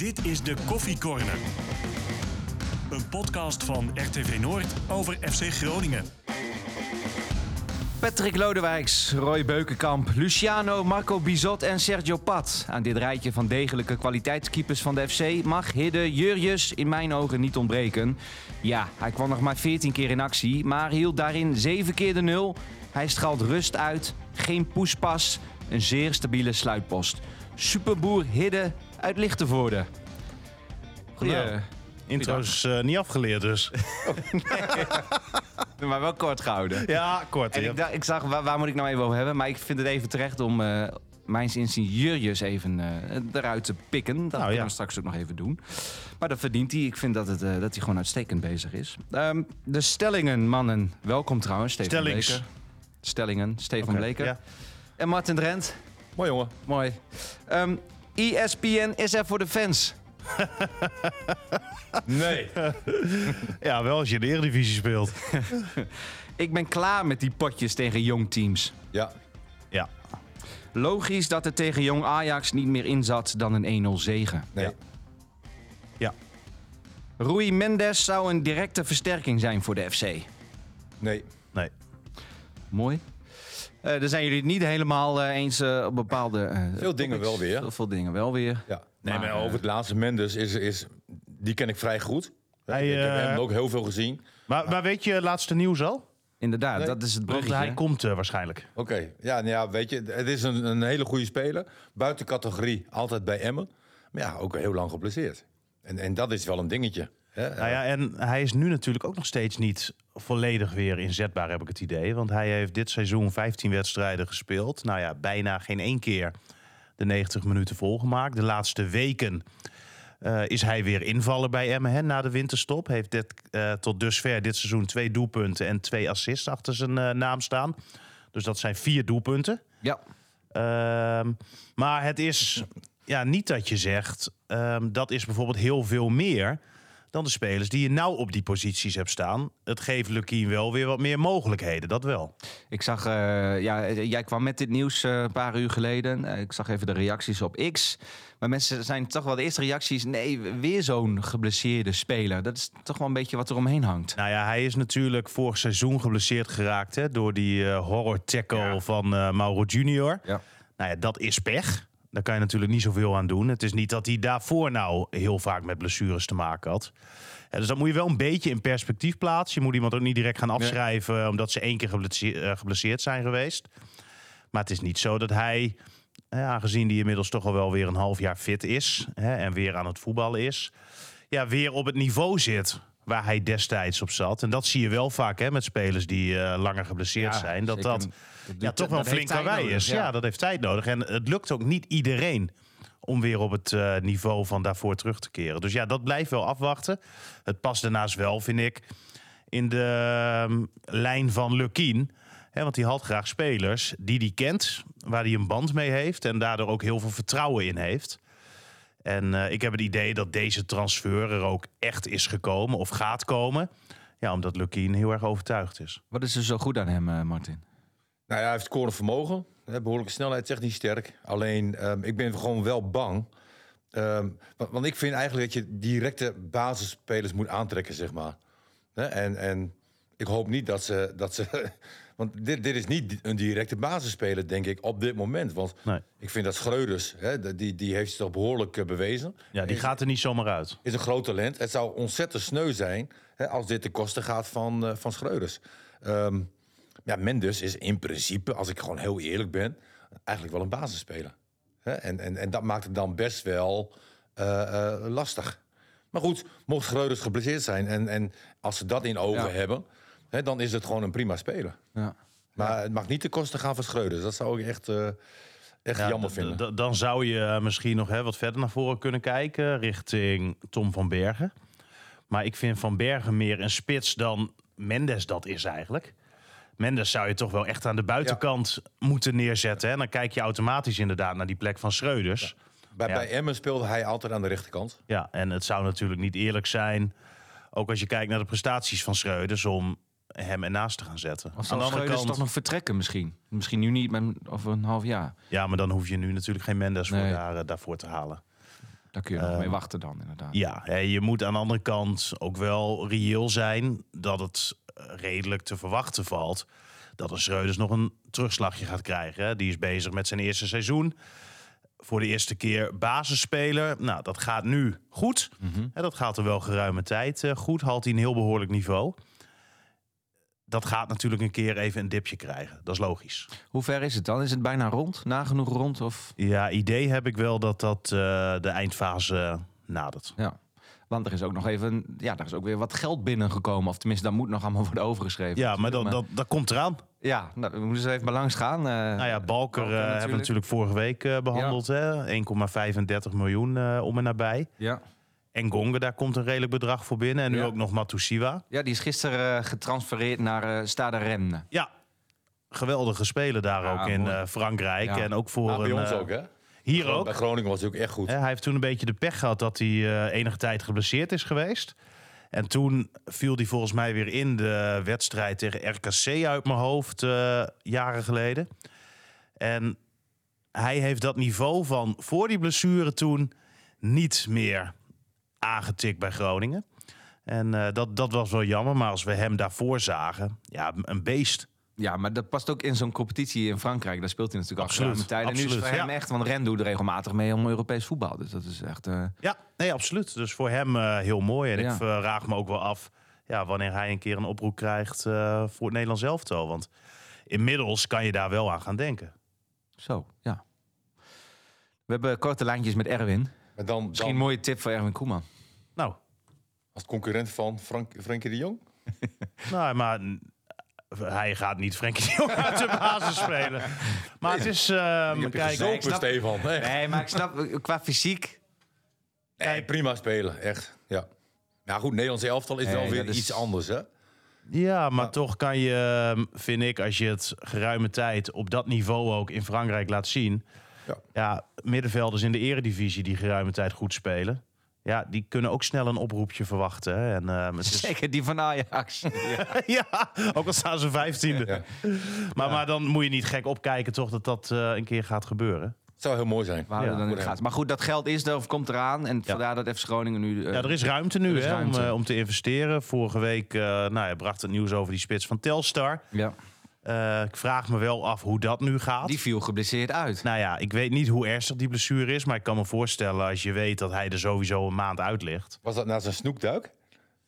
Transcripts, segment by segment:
Dit is de Koffie Corner. Een podcast van RTV Noord over FC Groningen. Patrick Lodewijks, Roy Beukenkamp, Luciano, Marco Bizot en Sergio Pat. Aan dit rijtje van degelijke kwaliteitskeepers van de FC mag Hidde Jurjus in mijn ogen niet ontbreken. Ja, hij kwam nog maar 14 keer in actie, maar hield daarin 7 keer de nul. Hij straalt rust uit, geen poespas, een zeer stabiele sluitpost. Superboer Hidde uit Lichtenvoorde. Goeie, Nou, Intro is eh, niet afgeleerd dus. maar wel kort gehouden. Ja, kort. En ja. ik, dacht, ik zag, waar, waar moet ik nou even over hebben? Maar ik vind het even terecht om uh, mijn insigneurjes even uh, eruit te pikken. Dat Nou, kunnen ja. we straks ook nog even doen. Maar dat verdient hij. Ik vind dat, het, uh, dat hij gewoon uitstekend bezig is. Um, de stellingen, mannen. Welkom trouwens, Stefan Stellings. Bleker. Stellingen, Stefan Bleker. ja. En Martin Drent. Mooi jongen. Mooi. Um, ESPN is er voor de fans. Nee. ja, wel als je in de Eredivisie speelt. ik ben klaar met die potjes tegen jong teams. Ja. Ja. Logisch dat er tegen jong Ajax niet meer in zat dan een 1-0 zegen. Nee. Ja. Ja. Rui Mendes zou een directe versterking zijn voor de FC. Nee. Nee. Mooi. Uh, daar zijn jullie het niet helemaal uh, eens uh, op bepaalde. veel dingen wel weer. Veel, veel dingen wel weer. Ja. Nee, maar, maar over het laatste Mendes is, is. Die ken ik vrij goed. Hij, ik heb eh, hem ook heel veel gezien. Maar, maar weet je het laatste nieuws al? Inderdaad, Nee. dat is het bruggetje. hij komt eh, waarschijnlijk. Oké. Ja, nou ja, weet je, het is een, een hele goede speler. Buiten categorie, altijd bij Emmen. Maar ja, ook heel lang geblesseerd. En, en dat is wel een dingetje. Hè? Nou ja, en hij is nu natuurlijk ook nog steeds niet volledig weer inzetbaar, heb ik het idee. Want hij heeft dit seizoen 15 wedstrijden gespeeld. Nou ja, bijna geen één keer de 90 minuten volgemaakt. De laatste weken uh, is hij weer invallen bij Emmen hè, na de winterstop. Heeft dit, uh, tot dusver dit seizoen twee doelpunten en twee assists achter zijn uh, naam staan. Dus dat zijn vier doelpunten. Ja. Uh, maar het is ja, niet dat je zegt, um, dat is bijvoorbeeld heel veel meer dan de spelers die je nou op die posities hebt staan. Het geeft Lukien wel weer wat meer mogelijkheden, dat wel. Ik zag, uh, ja, jij kwam met dit nieuws uh, een paar uur geleden. Uh, ik zag even de reacties op X. Maar mensen zijn toch wel de eerste reacties. Nee, weer zo'n geblesseerde speler. Dat is toch wel een beetje wat er omheen hangt. Nou ja, hij is natuurlijk vorig seizoen geblesseerd geraakt hè, door die horror tackle ja. van Mauro Junior. Ja. Nou ja, dat is pech. Daar kan je natuurlijk niet zoveel aan doen. Het is niet dat hij daarvoor nou heel vaak met blessures te maken had. Ja, dus dat moet je wel een beetje in perspectief plaatsen. Je moet iemand ook niet direct gaan afschrijven nee. omdat ze één keer geblesseerd, geblesseerd zijn geweest. Maar het is niet zo dat hij, aangezien hij inmiddels toch al wel weer een half jaar fit is hè, en weer aan het voetballen is, ja, weer op het niveau zit waar hij destijds op zat. En dat zie je wel vaak hè, met spelers die uh, langer geblesseerd ja, zijn. Dat zeker. dat, dat ja, toch wel flink karwei is. Ja. dat heeft tijd nodig. En het lukt ook niet iedereen om weer op het uh, niveau van daarvoor terug te keren. Dus ja, dat blijft wel afwachten. Het past daarnaast wel, vind ik, in de uh, lijn van Lukien. He, want die had graag spelers die hij kent, waar hij een band mee heeft... en daardoor ook heel veel vertrouwen in heeft. En uh, ik heb het idee dat deze transfer er ook echt is gekomen of gaat komen... Ja, omdat Lukien heel erg overtuigd is. Wat is er zo goed aan hem, uh, Martin? Nou ja, hij heeft scorend vermogen. Behoorlijke snelheid, technisch sterk. Alleen, um, ik ben gewoon wel bang. Um, want, want, ik vind eigenlijk dat je directe basisspelers moet aantrekken, zeg maar. He? En, en ik hoop niet dat ze... Dat ze want dit, dit is niet een directe basisspeler, denk ik, op dit moment. Want nee. ik vind dat Schreuders, hè, die, die heeft zich toch behoorlijk uh, bewezen. Ja, die is, gaat er niet zomaar uit. Is een groot talent. Het zou ontzettend sneu zijn hè, als dit ten koste gaat van, uh, van Schreuders. Um, ja, Mendes is in principe, als ik gewoon heel eerlijk ben, eigenlijk wel een basisspeler. Hè? En, en, en dat maakt het dan best wel uh, uh, lastig. Maar goed, mocht Schreuders geblesseerd zijn en, en als ze dat in ogen ja. hebben, hè, dan is het gewoon een prima speler. Ja. Maar ja. het mag niet ten koste gaan van Schreuders. Dat zou ik echt, uh, echt ja, jammer vinden. Dan zou je misschien nog hè, wat verder naar voren kunnen kijken richting Tom van Bergen. Maar ik vind Van Bergen meer een spits dan Mendes dat is eigenlijk. Mendes zou je toch wel echt aan de buitenkant ja. moeten neerzetten. En dan kijk je automatisch inderdaad naar die plek van Schreuders. Ja. Bij, ja. bij Emmen speelde hij altijd aan de rechterkant. Ja, en het zou natuurlijk niet eerlijk zijn... ook als je kijkt naar de prestaties van Schreuders... om hem ernaast te gaan zetten. Als aan de andere kant toch nog vertrekken misschien. Misschien nu niet, maar over een half jaar. Ja, maar dan hoef je nu natuurlijk geen Mendes Nee. voor daar, uh, daarvoor te halen. Daar kun je nog mee wachten dan inderdaad. Ja, hè, je moet aan de andere kant ook wel reëel zijn dat het eh, redelijk te verwachten valt dat een Schreuders nog een terugslagje gaat krijgen. Hè. Die is bezig met zijn eerste seizoen. Voor de eerste keer basisspeler. Nou, dat gaat nu goed. Hè, dat gaat er wel geruime tijd eh, goed. Haalt hij een heel behoorlijk niveau. Dat gaat natuurlijk een keer even een dipje krijgen. Dat is logisch. Hoe ver is het dan? Is het bijna rond? Nagenoeg rond? Of... Ja, idee heb ik wel dat dat eh, de eindfase nadert. Ja. Want er is ook nog even, ja, er is ook weer wat geld binnengekomen. Of tenminste, dat moet nog allemaal worden overgeschreven. Ja, maar dat, dat, dat komt eraan. Ja, nou, we moeten eens even bij langs gaan. eh. Nou ja, Balker, Balker eh, hebben we natuurlijk. vorige week eh, behandeld. hè 1,35 miljoen eh, om en nabij. ja. En Gonga, daar komt een redelijk bedrag voor binnen. En nu Ja. ook nog Matusiwa. ja, die is gisteren eh, getransfereerd naar eh Stade Rennes. Ja, geweldige speler daar Ja, ook in mooi. eh, Frankrijk. Ja. En ook voor Maar bij een, ons ook, hè? Hier ook. Bij Groningen was hij ook echt goed. Hè, hij heeft toen een beetje de pech gehad dat hij eh, enige tijd geblesseerd is geweest. En toen viel hij volgens mij weer in de wedstrijd tegen RKC uit mijn hoofd, eh, jaren geleden. En hij heeft dat niveau van voor die blessure toen niet meer aangetikt bij Groningen. En eh, dat, dat was wel jammer, maar als we hem daarvoor zagen, ja, een beest. Ja, maar dat past ook in zo'n competitie in Frankrijk. Daar speelt hij natuurlijk Absoluut, al tijd. En nu is het voor hem ja. echt, want Ren doet er regelmatig mee om Europees voetbal. Dus dat is echt... eh, Ja, nee, absoluut. Dus voor hem eh, heel mooi. En Ja. ik vraag me ook wel af ja, wanneer hij een keer een oproep krijgt voor het Nederlands elftal. Want inmiddels kan je daar wel aan gaan denken. Zo, ja. We hebben korte lijntjes met Erwin. Maar dan, Misschien een mooie tip voor Erwin Koeman. Nou, als concurrent van Frank, Frenkie de Jong. nou maar mm, hij gaat niet Frenkie de Jong uit de basis spelen. Maar het is... eh, je kijk, gezopen, ik snap- Stefan. Nee. Nee, maar ik snap, eh, qua fysiek... Nee, prima spelen, echt. Ja. Nou goed, Nederlands elftal is Nee, wel weer is- iets anders, hè? Ja, maar toch kan je, ehm, vind ik, als je het geruime tijd op dat niveau ook in Frankrijk laat zien. Ja. Ja, middenvelders in de eredivisie die geruime tijd goed spelen. Ja, die kunnen ook snel een oproepje verwachten. Hè. En, ehm, het is, Zeker die van Ajax. ja, ook al staan ze vijftiende. Ja. Maar, maar dan moet je niet gek opkijken toch dat dat eh, een keer gaat gebeuren. Het zou heel mooi zijn. Ja, dan. Maar goed, dat geld is er of komt eraan. En vandaar dat FC Groningen nu... eh, Ja, er is ruimte nu is hè, ruimte. Om, eh, om te investeren. Vorige week eh, nou, ja, bracht het nieuws over die spits van Telstar. ja. Eh, ik vraag me wel af hoe dat nu gaat. Die viel geblesseerd uit. Nou ja, ik weet niet hoe ernstig die blessure is. Maar ik kan me voorstellen als je weet dat hij er sowieso een maand uit ligt. Was dat na zijn snoekduik?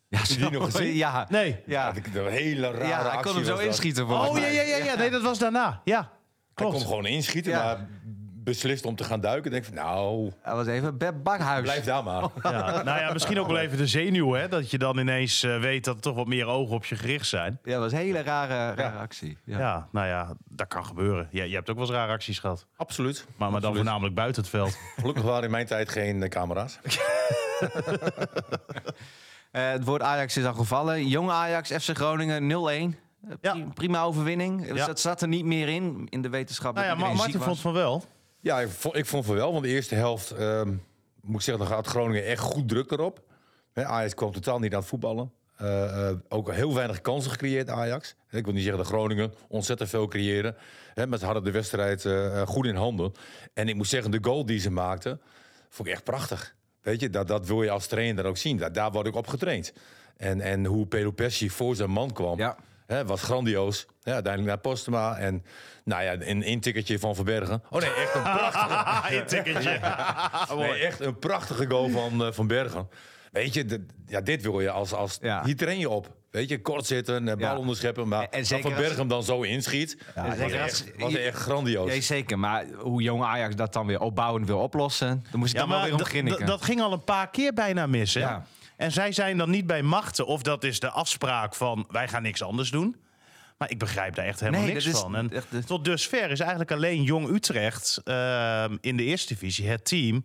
Ja, je die nog gezien? Ja. Nee. Ja. Dat ik- Een hele rare ja, hij actie kon hem zo inschieten Oh ja, ja, ja, ja. Nee, dat was daarna. Ja, Hij klopt. kon gewoon inschieten, Ja. maar beslist om te gaan duiken. Denk van, nou, Hij was even bij Bakhuis. blijf daar maar. Ja, nou ja, misschien ook wel even de zenuw, hè? Dat je dan ineens eh, weet dat er toch wat meer ogen op je gericht zijn. Ja, dat was een hele rare, rare actie. Ja. Ja. nou ja, dat kan gebeuren. Ja, je hebt ook wel eens rare acties gehad. Absoluut. Maar, maar dan voornamelijk buiten het veld. Gelukkig waren in mijn tijd geen eh, camera's. Eh, het woord Ajax is al gevallen. Jong Ajax, FC Groningen 0-1. Eh, Ja. pri- Prima overwinning. Dus Ja. dat zat er niet meer in, in de wetenschap. Nou ja, dat maar Martin ziek vond van wel. Ja, ik vond, ik vond wel, want de eerste helft, ehm, moet ik zeggen, dan gaat Groningen echt goed druk erop. Ajax kwam totaal niet aan het voetballen. Eh, eh, ook heel weinig kansen gecreëerd, Ajax. Ik wil niet zeggen dat Groningen ontzettend veel creëren. Hè, maar ze hadden de wedstrijd eh, goed in handen. En ik moet zeggen, de goal die ze maakten, vond ik echt prachtig. Weet je, dat, dat wil je als trainer ook zien. Daar, daar word ik op getraind. En, en hoe Pelopessi voor zijn man kwam, Ja. Hè, was grandioos. Ja, uiteindelijk naar Postema en nou ja, een intikkertje van Verbergen. Oh nee, echt een prachtige... Een tikketje. Nee, echt een prachtige goal van, eh, van Bergen. Weet je, ja, dit wil je als... als Ja. Hier train je op. Weet je, kort zitten, eh, bal Ja. onderscheppen. Maar En- en Van als- Bergen dan zo inschiet, En was, zeker als- echt, was echt grandioos. Nee, zeker. Maar hoe jong Ajax dat dan weer opbouwend wil oplossen... dan moest je Ja, dan wel weer om dat ging al een paar keer bijna mis. Hè? Ja. En zij zijn dan niet bij machten. Of dat is de afspraak van wij gaan niks anders doen. Maar ik begrijp daar echt helemaal Nee, niks is van. En de- tot dusver is eigenlijk alleen Jong Utrecht ehm, in de eerste divisie het team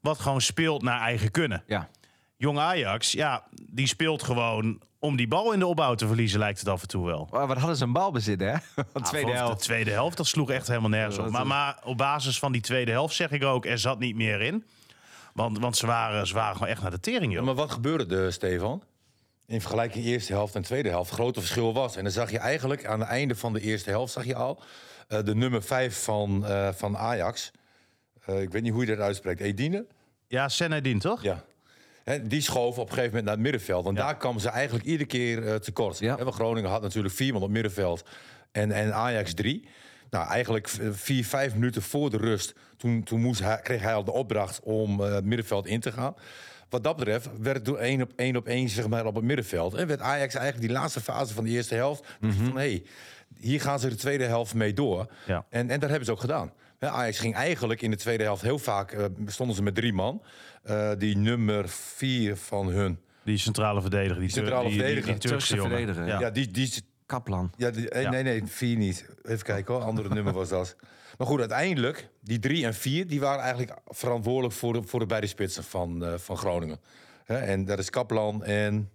wat gewoon speelt naar eigen kunnen. Ja. Jong Ajax, ja, die speelt gewoon om die bal in de opbouw te verliezen, lijkt het af en toe wel. Oh, wat hadden ze een bal bezitten, hè? De tweede helft. De tweede helft, dat sloeg echt helemaal nergens op. Maar, maar op basis van die tweede helft zeg ik ook, er zat niet meer in. Want, want ze, waren, ze waren gewoon echt naar de tering, Ja, joh. maar wat gebeurde er, Stefan? In vergelijking eerste helft en tweede helft. Het grote verschil was. En dan zag je eigenlijk aan het einde van de eerste helft... zag je al eh, de nummer 5 van, eh, van Ajax. Eh, ik weet niet hoe je dat uitspreekt. Edine? Ja, Senedin, toch? Ja. Hè, die schoof op een gegeven moment naar het middenveld. En Ja. daar kwamen ze eigenlijk iedere keer tekort. Ja. Want Groningen had natuurlijk vier man op het middenveld. En, en Ajax drie. Nou, eigenlijk v- vier, vijf minuten voor de rust. Toen, toen moest hij, kreeg hij al de opdracht om eh, het middenveld in te gaan. Wat dat betreft werd het door één op één op één zeg maar, op het middenveld. En werd Ajax eigenlijk die laatste fase van de eerste helft. je van, hey, hier gaan ze de tweede helft mee door. Ja. En, en dat hebben ze ook gedaan. Hè, Ajax ging eigenlijk in de tweede helft heel vaak... eh, stonden ze met drie man. Eh, die nummer vier van hun... Die centrale verdediger. Die, Centrale die, die- die verdediger. Turkse verdediger, Ja. Ja, die, die, Kaplan. ja, die- eh, Ja. nee, nee, vier niet. Even kijken hoor, andere nummer was dat. Maar goed, uiteindelijk, die drie en vier... die waren eigenlijk verantwoordelijk voor de, voor de beide spitsen van, eh, van Groningen. Hè, en dat is Kaplan en...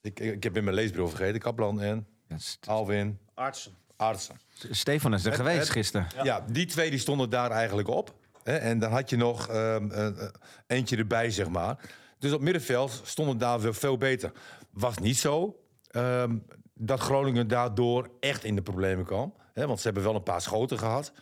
Ik, ik heb in mijn leesbril vergeten. Kaplan en Ja, Alwin Artsen. Artsen. Stefan is er Het- geweest het- gisteren. Ja. die twee die stonden daar eigenlijk op. Hè? En dan had je nog ehm, eh, eh, eentje erbij, zeg maar. Dus op middenveld stonden daar veel beter. Was niet zo ehm, dat Groningen daardoor echt in de problemen kwam. Hè? Want ze hebben wel een paar schoten gehad.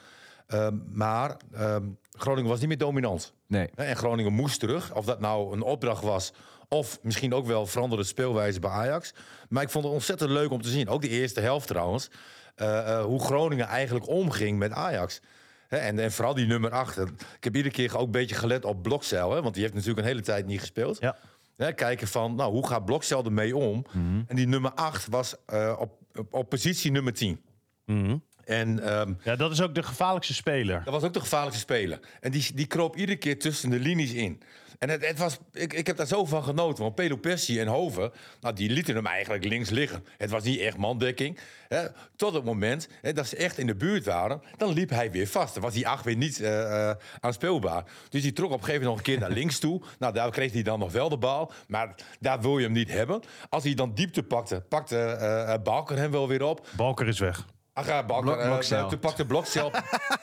Ehm, maar ehm, Groningen was niet meer dominant. Nee. En Groningen moest terug. Of dat nou een opdracht was. Of misschien ook wel veranderde speelwijze bij Ajax. Maar ik vond het ontzettend leuk om te zien. Ook de eerste helft trouwens. eh, eh, hoe Groningen eigenlijk omging met Ajax. En, en vooral die nummer 8. Ik heb iedere keer ook een beetje gelet op Blokcel. Hè, want die heeft natuurlijk een hele tijd niet gespeeld. Ja. Hè, kijken van, nou, hoe gaat Blokcel ermee om? En die nummer 8 was eh, op, op, op positie nummer 10. Mhm. En ehm, Ja, dat is ook de gevaarlijkste speler. dat was ook de gevaarlijkste speler. En die, die kroop iedere keer tussen de linies in. En het, het was, ik, ik heb daar zo van genoten. Want Pedro Pessi en Hoven, nou, die lieten hem eigenlijk links liggen. Het was niet echt mandekking. Hè, tot het moment hè, dat ze echt in de buurt waren, dan liep hij weer vast. Dan was die acht weer niet eh, eh, aanspeelbaar. Dus die trok op een gegeven moment nog een keer naar links toe. Nou, daar kreeg hij dan nog wel de bal. Maar daar wil je hem niet hebben. Als hij dan diepte pakte, pakte eh Balker hem wel weer op. Balker is weg. Ach, ja, Balker, Blok- pakte Blokcel,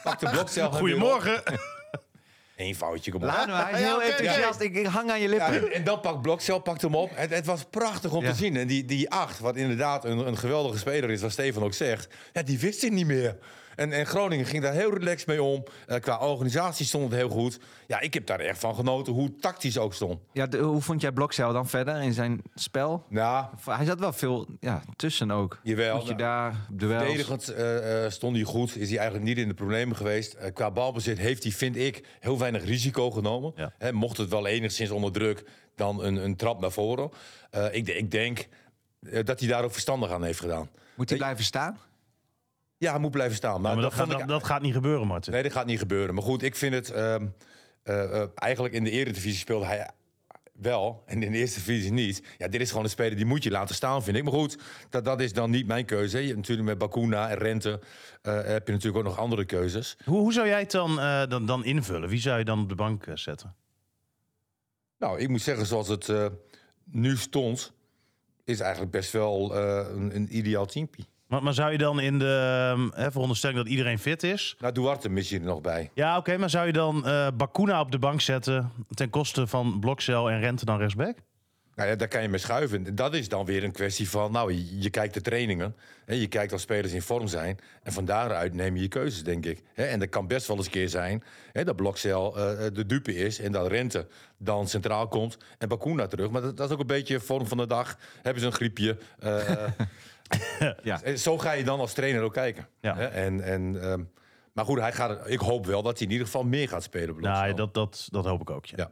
pakte Blokcel. Goedemorgen. Foutje. Laat nou, hij is Ja, heel enthousiast. Ik, ik hang aan je Ja, lippen. en, en dan pakt Blokcel pakt hem op. Het, het was prachtig om Ja. te zien. En die, die acht, wat inderdaad een, een geweldige speler is, wat Stefan ook zegt, ja, die wist hij niet meer. En, en Groningen ging daar heel relaxed mee om. Eh, qua organisatie stond het heel goed. Ja, ik heb daar echt van genoten hoe het tactisch ook stond. Ja, de- hoe vond jij Blokcel dan verder in zijn spel? Nou, Hij zat wel veel ja, tussen ook. Jawel, Moet je nou, daar duels. Verdedigend eh, eh, stond hij goed. Is hij eigenlijk niet in de problemen geweest. Qua balbezit heeft hij, vind ik, heel weinig risico genomen. Ja. Mocht het wel enigszins onder druk, dan een, een trap naar voren. Eh, ik, ik denk dat hij daar ook verstandig aan heeft gedaan. Moet hij blijven staan? Ja, hij moet blijven staan. Maar, Maar dat, dat gaat, ik- dat, gaat niet gebeuren, Martin. Nee, dat gaat niet gebeuren. Maar goed, ik vind het... ehm, eh, eh, eigenlijk in de eredivisie speelde hij wel. En in de eerste divisie niet. Ja, dit is gewoon een speler die moet je laten staan, vind ik. Maar goed, dat, dat is dan niet mijn keuze. Je hebt natuurlijk met Bakuna en Rente... eh, heb je natuurlijk ook nog andere keuzes. Hoe, hoe zou jij het dan, dan, dan invullen? Wie zou je dan op de bank zetten? Nou, ik moet zeggen, zoals het nu stond... is eigenlijk best wel een, een ideaal teampie. Maar, maar zou je dan in de, ehm, hè, veronderstelling dat iedereen fit is... Nou, Duarte mis je er nog bij. Ja, oké, maar zou je dan eh Bakuna op de bank zetten... ten koste van Blokcel en Rente dan rechtsback? Nou ja, daar kan je mee schuiven. Dat is dan weer een kwestie van, nou, je, je kijkt de trainingen. Hè, je kijkt of spelers in vorm zijn. En van daaruit neem je je keuzes, denk ik. Hè, en dat kan best wel eens een keer zijn hè, dat Blokcel eh, de dupe is. En dat Rente dan centraal komt en Bakuna terug. Maar dat, dat is ook een beetje vorm van de dag. Hebben ze een griepje. eh, Ja. eh, Zo ga je dan als trainer ook kijken. Ja. En, en, ehm, maar goed, hij gaat, ik hoop wel dat hij in ieder geval meer gaat spelen. Nou, dat, dat, dat hoop ik ook, ja. Ja.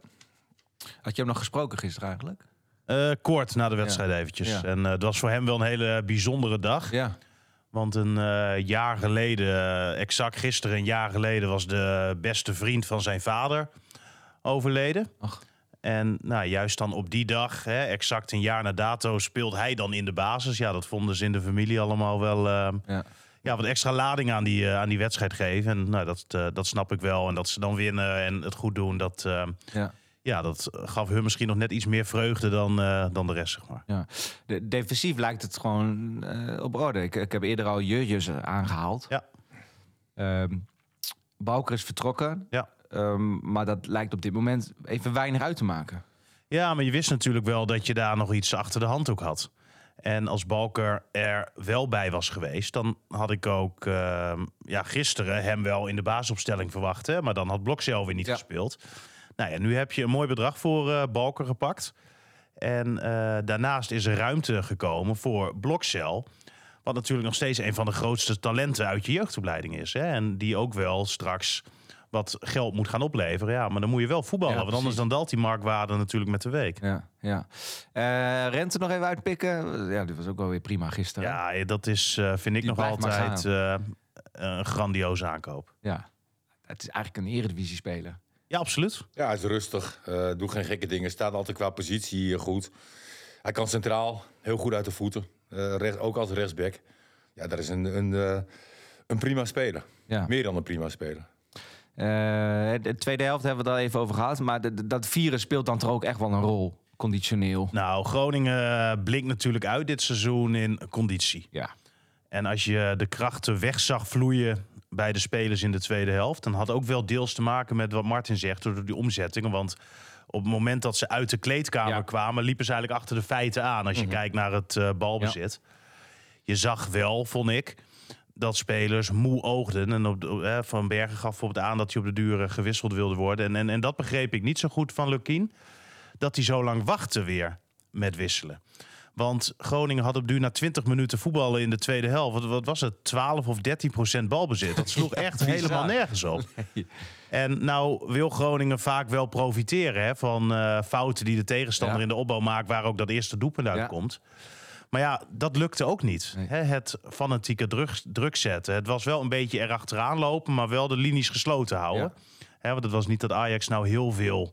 Had je hem nog gesproken gisteren eigenlijk? Eh, kort na de wedstrijd eventjes. Ja. En eh, het was voor hem wel een hele bijzondere dag. Ja. Want een eh, jaar geleden, eh, exact gisteren een jaar geleden... was de beste vriend van zijn vader overleden. Ach. En nou, juist dan op die dag, hè, exact een jaar na dato... speelt hij dan in de basis. Ja, dat vonden ze in de familie allemaal wel... eh, Ja. ja, wat extra lading aan die, eh, aan die wedstrijd geven. En nou, dat, eh, dat snap ik wel. En dat ze dan winnen en het goed doen, dat, eh, Ja. ja, dat gaf hun misschien nog net iets meer vreugde dan, eh, dan de rest, zeg maar. Ja. De, defensief lijkt het gewoon op orde. Ik, ik heb eerder al Jurjes aangehaald. Ja. Ehm Bouker is vertrokken. Ja. Ehm, maar dat lijkt op dit moment even weinig uit te maken. Ja, maar je wist natuurlijk wel dat je daar nog iets achter de hand ook had. En als Balker er wel bij was geweest, dan had ik ook ehm, ja, gisteren hem wel in de basisopstelling verwacht. Hè? Maar dan had Blokcel weer niet Ja. gespeeld. Nou ja, nu heb je een mooi bedrag voor eh, Balker gepakt. En eh, daarnaast is er ruimte gekomen voor Blokcel. Wat natuurlijk nog steeds een van de grootste talenten uit je jeugdopleiding is. Hè? En die ook wel straks wat geld moet gaan opleveren. Ja, maar dan moet je wel voetballen. Ja, want anders dan daalt die marktwaarde natuurlijk met de week. Ja, ja. Eh, Rente nog even uitpikken. Ja, dit was ook wel weer prima gisteren. Ja, dat is, eh, vind ik Die nog altijd eh, een grandioze aankoop. ja. Het is eigenlijk een eredivisie-speler. Ja, absoluut. Ja, hij is rustig. eh doet geen gekke dingen. Staat altijd qua positie eh, goed. Hij kan centraal heel goed uit de voeten. Eh, recht, ook als rechtsback. Ja, dat is een, een, eh, een prima speler. Ja. Meer dan een prima speler. Eh, de tweede helft hebben we het al even over gehad. Maar de- de- dat virus speelt dan toch ook echt wel een rol, conditioneel. Nou, Groningen blinkt natuurlijk uit dit seizoen in conditie. Ja. En als je de krachten weg zag vloeien bij de spelers in de tweede helft... dan had ook wel deels te maken met wat Martin zegt... door die omzettingen. Want op het moment dat ze uit de kleedkamer Ja. Mhm. kwamen... liepen ze eigenlijk achter de feiten aan als je kijkt naar het eh, balbezit. Je zag wel, vond ik, dat spelers moe oogden. En op eh, Van Bergen gaf bijvoorbeeld aan dat hij op de duur gewisseld wilde worden. En, en, en dat begreep ik niet zo goed van Lukien. Dat hij zo lang wachtte weer met wisselen. Want Groningen had op duur na 20 minuten voetballen in de tweede helft. Wat, wat was het? 12 of 13 procent balbezit. Dat sloeg echt bizar. helemaal nergens op. En nou wil Groningen vaak wel profiteren hè, van eh, fouten die de tegenstander Ja. in de opbouw maakt, waar ook dat eerste doelpunt uitkomt. Maar ja, dat lukte ook niet. Nee. Hè, het fanatieke druk, druk zetten. Het was wel een beetje erachteraan lopen, maar wel de linies gesloten houden. Hè, want het was niet dat Ajax nou heel veel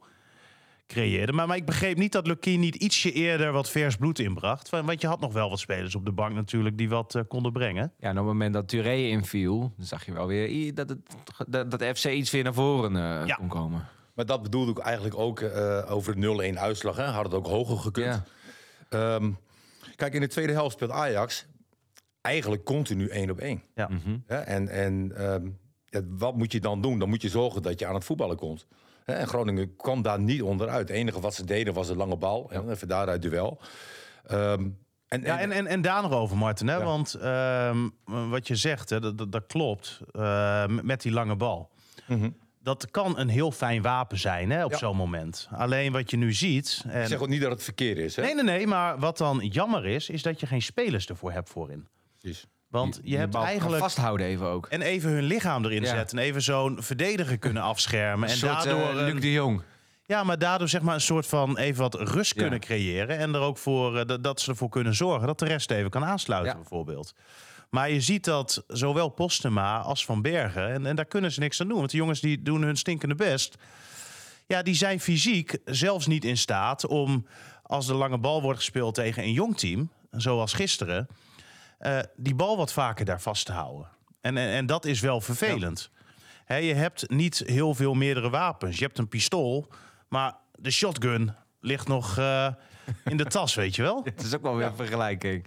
creëerde. Maar, maar ik begreep niet dat Lukien niet ietsje eerder wat vers bloed inbracht. Want want je had nog wel wat spelers op de bank natuurlijk die wat eh, konden brengen. Ja, en op het moment dat Touré inviel, dan zag je wel weer dat, het, dat, dat FC iets weer naar voren eh, Ja. kon komen. Maar dat bedoelde ik eigenlijk ook eh, over de 0-1 uitslag. Hè. Had het ook hoger gekund. Ja. Ehm, kijk, in de tweede helft speelt Ajax eigenlijk continu één op één. Ja. Hè, En, en ehm, ja, wat moet je dan doen? Dan moet je zorgen dat je aan het voetballen komt. Hè, En Groningen kwam daar niet onderuit. Het enige wat ze deden was een lange bal. Hè, even daaruit duel. Ehm, en, Ja, en, en, en daar nog over, Martin. Hè? Ja. Want ehm, wat je zegt, hè, dat, dat, dat klopt. eh, met die lange bal. Mhm. Dat kan een heel fijn wapen zijn hè, op Ja. zo'n moment. Alleen wat je nu ziet... En... Ik zeg ook niet dat het verkeerd is. Hè? Nee, nee, nee. Maar wat dan jammer is, is dat je geen spelers ervoor hebt voorin. Precies. Want je hebt eigenlijk... vasthouden even ook. En even hun lichaam erin Ja. zetten. En even zo'n verdediger kunnen afschermen. Een en soort, daardoor... eh, Luc de Jong. Ja, maar daardoor zeg maar een soort van even wat rust Ja. kunnen creëren. En er ook voor eh, dat, ze ervoor kunnen zorgen dat de rest even kan aansluiten, bijvoorbeeld. Maar je ziet dat zowel Postema als Van Bergen. En, en daar kunnen ze niks aan doen. Want de jongens die doen hun stinkende best. Ja, die zijn fysiek zelfs niet in staat om. Als de lange bal wordt gespeeld tegen een jong team, zoals gisteren. eh, die bal wat vaker daar vast te houden. En, en, en dat is wel vervelend. Hè, je hebt niet heel veel meerdere wapens. Je hebt een pistool, maar de shotgun ligt nog eh, in de tas, weet je wel? Het is ook wel weer een vergelijking.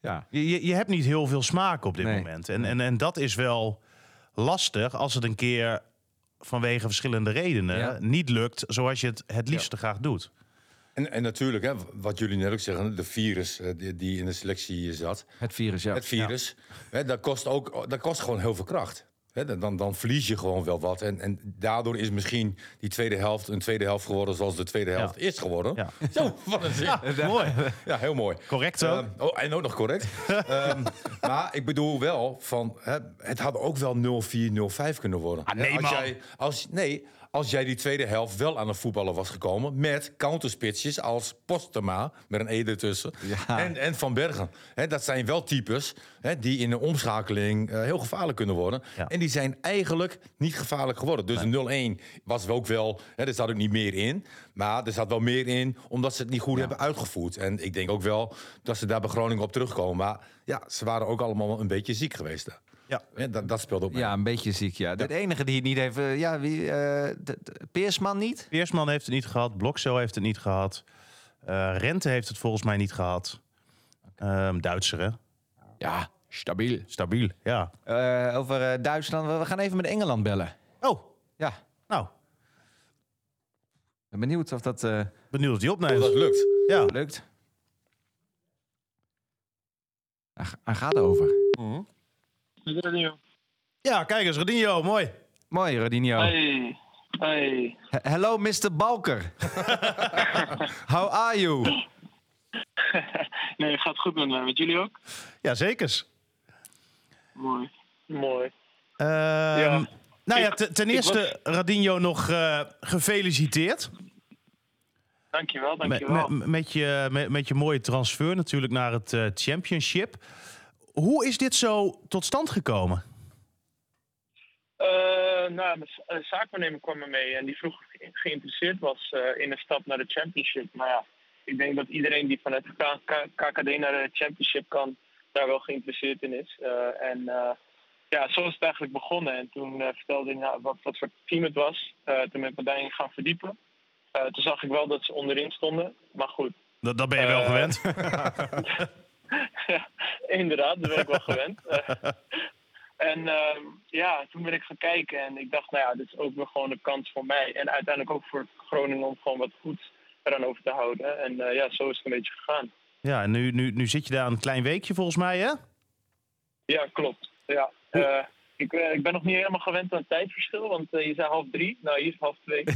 Ja. Je, je, hebt niet heel veel smaak op dit Nee. moment. En, en, en dat is wel lastig als het een keer vanwege verschillende redenen Ja. niet lukt zoals je het het liefste graag doet. En, en natuurlijk, hè, wat jullie net ook zeggen, de virus eh, die, die in de selectie zat. Het virus, ja. Het virus, hè, dat, kost ook, dat kost gewoon heel veel kracht. Dan- dan, verlies je gewoon wel wat. En, en daardoor is misschien die tweede helft een tweede helft geworden zoals de tweede helft is geworden. Ja. Zo, wat een zin. Ja, mooi. Ja, heel mooi. Correct ook. Ehm, oh, en ook nog correct. Ehm, maar ik bedoel wel, van, het had ook wel 0-4, 0-5 kunnen worden. Ah, nee, Hè, als man. Jij, als, nee, als jij die tweede helft wel aan het voetballen was gekomen... met counterspitsjes als Postema, met een E ertussen, Ja. en, en Van Bergen. Dat zijn wel types die in de omschakeling eh, heel gevaarlijk kunnen worden. Ja. En die zijn eigenlijk niet gevaarlijk geworden. Dus een 0-1 was ook wel, er zat ook niet meer in. Maar er zat wel meer in, omdat ze het niet goed hebben uitgevoerd. En ik denk ook wel dat ze daar bij Groningen op terugkomen. Maar ja, ze waren ook allemaal een beetje ziek geweest. daar. Ja. Dat, dat speelde ook mee. Ja, een beetje ziek, ja. De enige die het niet heeft... eh, Ja, wie... eh, de- de- Peersman niet? Peersman heeft het niet gehad, Blokcel heeft het niet gehad. eh, Rente heeft het volgens mij niet gehad. Ehm Duitser, hè? Ja, stabiel. Stabiel, ja. Eh, over eh, Duitsland. We- gaan even met Engeland bellen. Oh, Ja, nou, ben benieuwd of dat eh, benieuwd of die Of opneemt. dat lukt. Ja. lukt. Hij, hij gaat over. Ja, kijk eens, Rodinho, mooi. Mooi, Rodinho. Hey, hey. He- Hello, Mr. Balker. How are you? Nee, het gaat goed met mij. Met jullie ook? Ja, zekers. Mooi. Mooi. Ehm, Nou ja, ten eerste, Radinho, nog eh, gefeliciteerd. Dankjewel, Met, dankjewel. met, met, je, met, met je mooie transfer natuurlijk naar het eh, championship. Hoe is dit zo tot stand gekomen? Eh, nou, z- eh, zaakwaarnemer kwam er mee en die vroeg of ik geïnteresseerd was eh, in een stap naar de championship. Maar ja, ik denk dat iedereen die vanuit de KKD naar de championship kan, daar wel geïnteresseerd in is. En ja, zo is het eigenlijk begonnen. En toen vertelde hij nou, wat, wat voor team het was. Toen ben ik me daarin gaan verdiepen. Toen zag ik wel dat ze onderin stonden. Maar goed, Dat, dat ben je wel gewend. ja, inderdaad, daar ben ik wel gewend. Eh, en ehm, ja, toen ben ik gaan kijken en ik dacht, nou ja, dit is ook weer gewoon een kans voor mij. En uiteindelijk ook voor Groningen om gewoon wat goeds eraan over te houden. En eh, ja, zo is het een beetje gegaan. Ja, en nu, nu, nu zit je daar een klein weekje volgens mij, hè? Ja, klopt. Ja. Eh, ik, ik ben nog niet helemaal gewend aan het tijdverschil, want je zei half drie. Nou, hier is half twee.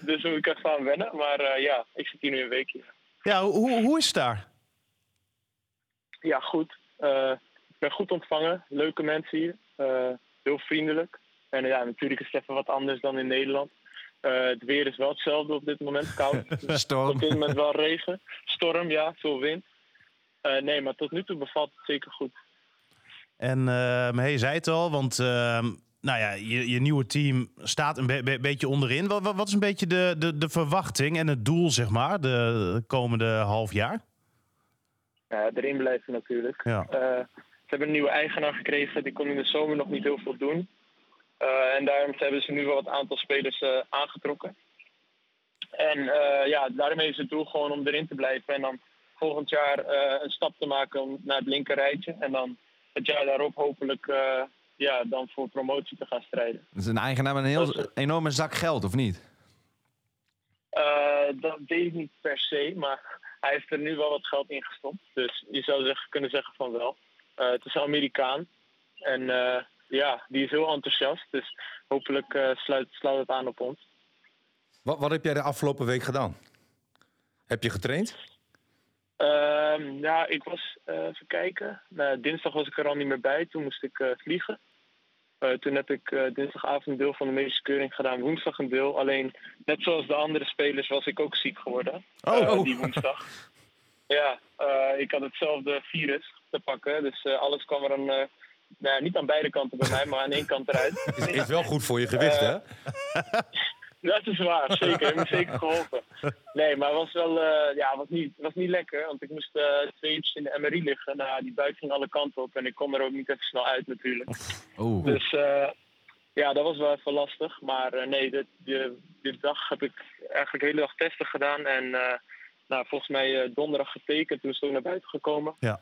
dus moet ik even aan wennen. Maar ja, ik zit hier nu een weekje. Ja, hoe, hoe- is het daar? Ja, goed. Eh, ik ben goed ontvangen. Leuke mensen hier. Eh, heel vriendelijk. En ja, natuurlijk is het even wat anders dan in Nederland. Eh, het weer is wel hetzelfde op dit moment. Koud. Storm. op dit moment wel regen. Storm, ja. Veel wind. Nee, maar tot nu toe bevalt het zeker goed. En uh, zei het al, want ehm, nou ja, je, je nieuwe team staat een be- be- beetje onderin. Wat, wat, is een beetje de, de, de verwachting en het doel, zeg maar, de komende half jaar? Ja, erin blijven natuurlijk. Ja. Eh, ze hebben een nieuwe eigenaar gekregen. Die kon in de zomer nog niet heel veel doen. Eh, en daarom hebben ze nu wel wat aantal spelers eh, aangetrokken. En ja, daarmee is het doel gewoon om erin te blijven. En dan volgend jaar een stap te maken naar het linker rijtje. En dan het jaar daarop hopelijk ja, dan voor promotie te gaan strijden. Dat is een eigenaar met een heel enorme zak geld, of niet? Eh, dat weet ik niet per se, maar hij heeft er nu wel wat geld in gestopt. Dus je zou zeggen, kunnen zeggen van wel. Eh, het is een Amerikaan. En eh, ja, die is heel enthousiast. Dus hopelijk eh, sluit, sluit het aan op ons. Wat, wat heb jij de afgelopen week gedaan? Heb je getraind? Ehm, ja, ik was, eh, even kijken. Nou, dinsdag was ik er al niet meer bij. Toen moest ik eh, vliegen. Eh, toen heb ik eh, dinsdagavond een deel van de medische keuring gedaan. Woensdag een deel. Alleen, net zoals de andere spelers, was ik ook ziek geworden. Oh. eh, die woensdag. Ja, ik had hetzelfde virus te pakken. Dus alles kwam er eh, nou niet aan beide kanten bij mij, maar aan één kant eruit. Is, is wel goed voor je gewicht, hè? Dat is waar, zeker. Heeft me zeker geholpen. Nee, maar het was wel eh, ja, was niet, was niet lekker. Want ik moest eh, twee uurtjes in de MRI liggen. Nou, die buik ging alle kanten op en ik kon er ook niet even snel uit natuurlijk. Oeh. Dus eh, ja, dat was wel even lastig. Maar nee, dit, die, dit dag heb ik eigenlijk de hele dag testen gedaan. En nou, volgens mij donderdag getekend. Toen is het ook naar buiten gekomen. Ja.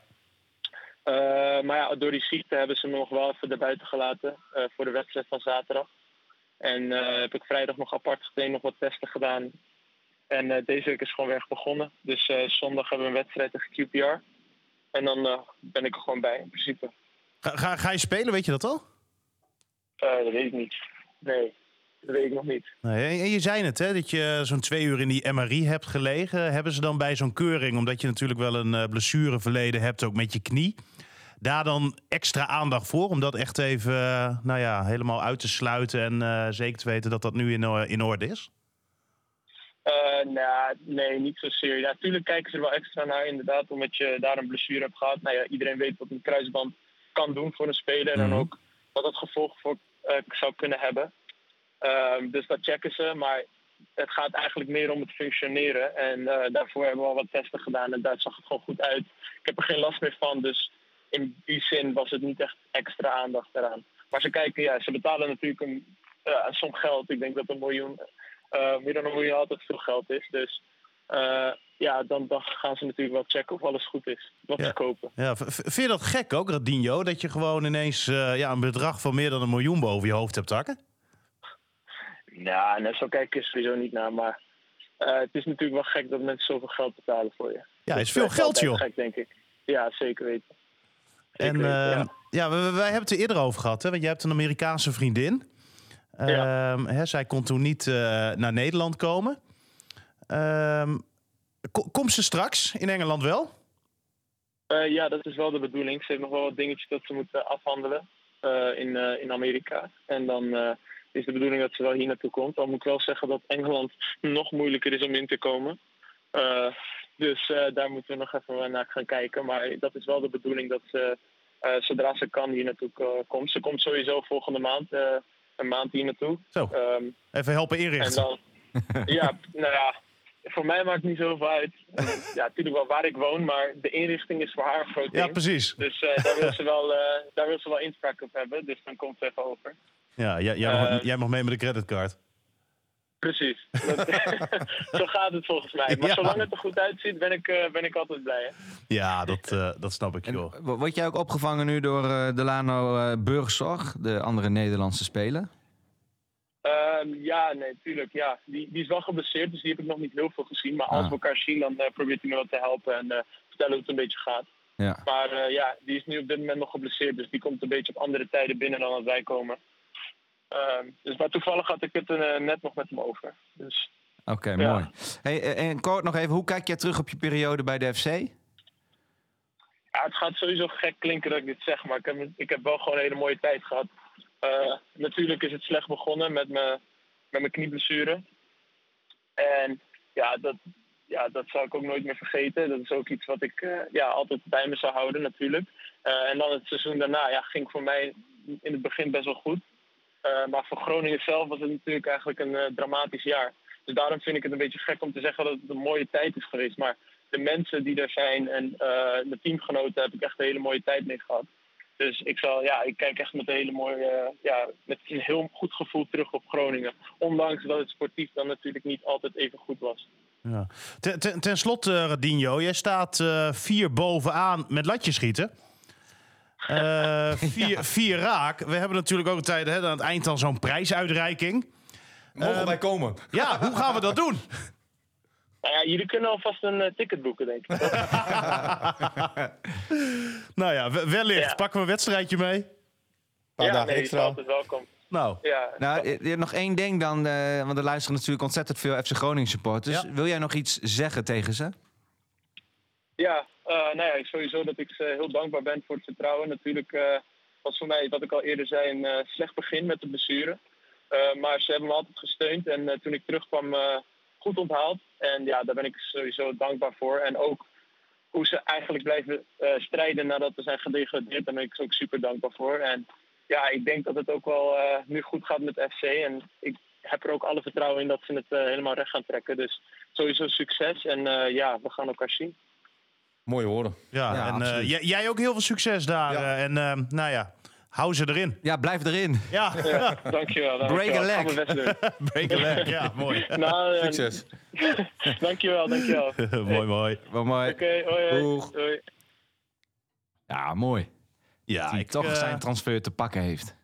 Maar ja, door die ziekte hebben ze me nog wel even naar buiten gelaten voor de wedstrijd van zaterdag. En eh, heb ik vrijdag nog apart getraind, nog wat testen gedaan. En eh, deze week is gewoon weer echt begonnen. Dus eh, zondag hebben we een wedstrijd tegen QPR. En dan ben ik er gewoon bij, in principe. Ga, ga, ga je spelen, weet je dat al? Dat weet ik niet. Nee, dat weet ik nog niet. Nee, en je zei het, hè, dat je zo'n twee uur in die MRI hebt gelegen. Hebben ze dan bij zo'n keuring, omdat je natuurlijk wel een blessureverleden hebt, ook met je knie, daar dan extra aandacht voor? Om dat echt even eh, nou ja, helemaal uit te sluiten en eh, zeker te weten dat dat nu in, or- in orde is? Eh, nou, nee, niet zozeer. Ja, natuurlijk kijken ze er wel extra naar, inderdaad, omdat je daar een blessure hebt gehad. Nou ja, iedereen weet wat een kruisband kan doen voor een speler. En Mhm. dan ook wat het gevolg voor, eh, zou kunnen hebben. Ehm, dus dat checken ze, maar het gaat eigenlijk meer om het functioneren. En eh, daarvoor hebben we al wat testen gedaan en daar zag het gewoon goed uit. Ik heb er geen last meer van, dus in die zin was het niet echt extra aandacht eraan. Maar ze kijken, ja, ze betalen natuurlijk een, ja, een som geld. Ik denk dat een miljoen, eh, meer dan een miljoen altijd veel geld is. Dus eh, ja, dan, dan gaan ze natuurlijk wel checken of alles goed is. Wat Ja. ze kopen. Ja, vind je dat gek ook, Radinho, dat je gewoon ineens eh, ja, een bedrag van meer dan een miljoen boven je hoofd hebt hakken? Ja, en zo kijk ik sowieso niet naar. Maar eh, het is natuurlijk wel gek dat mensen zoveel geld betalen voor je. Ja, Dat is veel geld, joh. Gek, denk ik. Ja, zeker weten. Zeker En weten, eh, ja. ja, wij, wij hebben het er eerder over gehad. Hè? Want jij hebt een Amerikaanse vriendin. Ja. Ehm, hè, zij kon toen niet eh, naar Nederland komen. Ehm, ko- komt ze straks in Engeland wel? Eh, ja, dat is wel de bedoeling. Ze heeft nog wel wat dingetjes dat ze moet eh, afhandelen in, in Amerika. En dan is de bedoeling dat ze wel hier naartoe komt. Al moet ik wel zeggen dat Engeland nog moeilijker is om in te komen. Dus daar moeten we nog even naar gaan kijken. Maar dat is wel de bedoeling dat ze, zodra ze kan, hier naartoe ko- komt. Ze komt sowieso volgende maand, eh, een maand hier naartoe. Zo, Ehm, even helpen en inrichten. dan, ja, nou ja, voor mij maakt het niet zoveel uit. Ja, natuurlijk wel waar ik woon, maar de inrichting is voor haar een groot Ja, ding. precies. Dus eh, daar, wil ze wel, eh, daar wil ze wel inspraak op hebben. Dus dan komt het even over. Ja, jij, jij, mag, Eh, jij mag mee met de creditcard. Precies. Dat- Zo gaat het volgens mij. Maar Ja. zolang het er goed uitziet, ben ik, eh, ben ik altijd blij. Hè? Ja, dat, eh, dat snap ik, joh. word jij ook opgevangen nu door eh, Delano eh Burgzorg, de andere Nederlandse speler? Ehm, ja, nee, tuurlijk. Ja. Die, die is wel geblesseerd, dus die heb ik nog niet heel veel gezien. Maar als Ah. we elkaar zien, dan eh, probeert hij me wel te helpen en eh, vertellen hoe het een beetje gaat. Ja. Maar eh, ja, die is nu op dit moment nog geblesseerd, dus die komt een beetje op andere tijden binnen dan als wij komen. Ehm, dus, maar toevallig had ik het eh, net nog met hem over. Dus Oké, Ja. mooi. Hey, eh, en kort nog even, hoe kijk jij terug op je periode bij de FC? ja, het gaat sowieso gek klinken dat ik dit zeg, maar ik heb, ik heb wel gewoon een hele mooie tijd gehad. Eh, natuurlijk is het slecht begonnen met mijn, met mijn knieblessure. En ja dat, ja, dat zal ik ook nooit meer vergeten. Dat is ook iets wat ik eh, ja, altijd bij me zou houden natuurlijk. Eh, en dan het seizoen daarna ja, ging voor mij in het begin best wel goed. Eh, maar voor Groningen zelf was het natuurlijk eigenlijk een eh, dramatisch jaar. Dus daarom vind ik het een beetje gek om te zeggen dat het een mooie tijd is geweest. Maar de mensen die er zijn en eh mijn teamgenoten heb ik echt een hele mooie tijd mee gehad. Dus ik, zal, ja, ik kijk echt met een hele mooie, ja, met een heel goed gevoel terug op Groningen. Ondanks dat het sportief dan natuurlijk niet altijd even goed was. Ja. Ten, ten, slotte, Radinho, jij staat eh, vier bovenaan met latjes schieten. Eh, vier, vier raak. We hebben natuurlijk ook een tijd hè, aan het eind dan zo'n prijsuitreiking. Mogen wij komen? Ja, hoe gaan we dat doen? Nou ja, jullie kunnen alvast een eh, ticket boeken, denk ik. Nou ja, we- wellicht. Ja. Pakken we een wedstrijdje mee? Een paar ja, dagen nee, extra. altijd welkom. Nou, Ja, Nou, eh, nog één ding dan, eh, want er luisteren natuurlijk ontzettend veel FC Groningen supporters. Ja. Wil jij nog iets zeggen tegen ze? Ja, nou ja, sowieso dat ik ze heel dankbaar ben voor het vertrouwen. Natuurlijk eh, was voor mij, wat ik al eerder zei, een eh, slecht begin met de blessure. Eh, maar ze hebben me altijd gesteund en eh, toen ik terugkwam eh, goed onthaald. En ja, daar ben ik sowieso dankbaar voor. En ook hoe ze eigenlijk blijven eh, strijden nadat we zijn gedegradeerd, daar ben ik ook super dankbaar voor. En ja, ik denk dat het ook wel eh, nu goed gaat met FC. En ik heb er ook alle vertrouwen in dat ze het eh, helemaal recht gaan trekken. Dus sowieso succes en eh, ja, we gaan elkaar zien. Mooie woorden. ja. Ja, en eh, jij, jij ook heel veel succes daar. Ja. eh, en eh, nou ja, hou ze erin. Ja, blijf erin. Ja, Ja, dankjewel. dankjewel. Break a leg. break a leg. Ja, mooi. Nou, Succes. dankjewel, dankjewel. Oké, mooi, mooi. Wel mooi. hoi, hoi. Doeg. Doei. Ja, mooi. Ja, Die ik, toch zijn transfer te pakken heeft.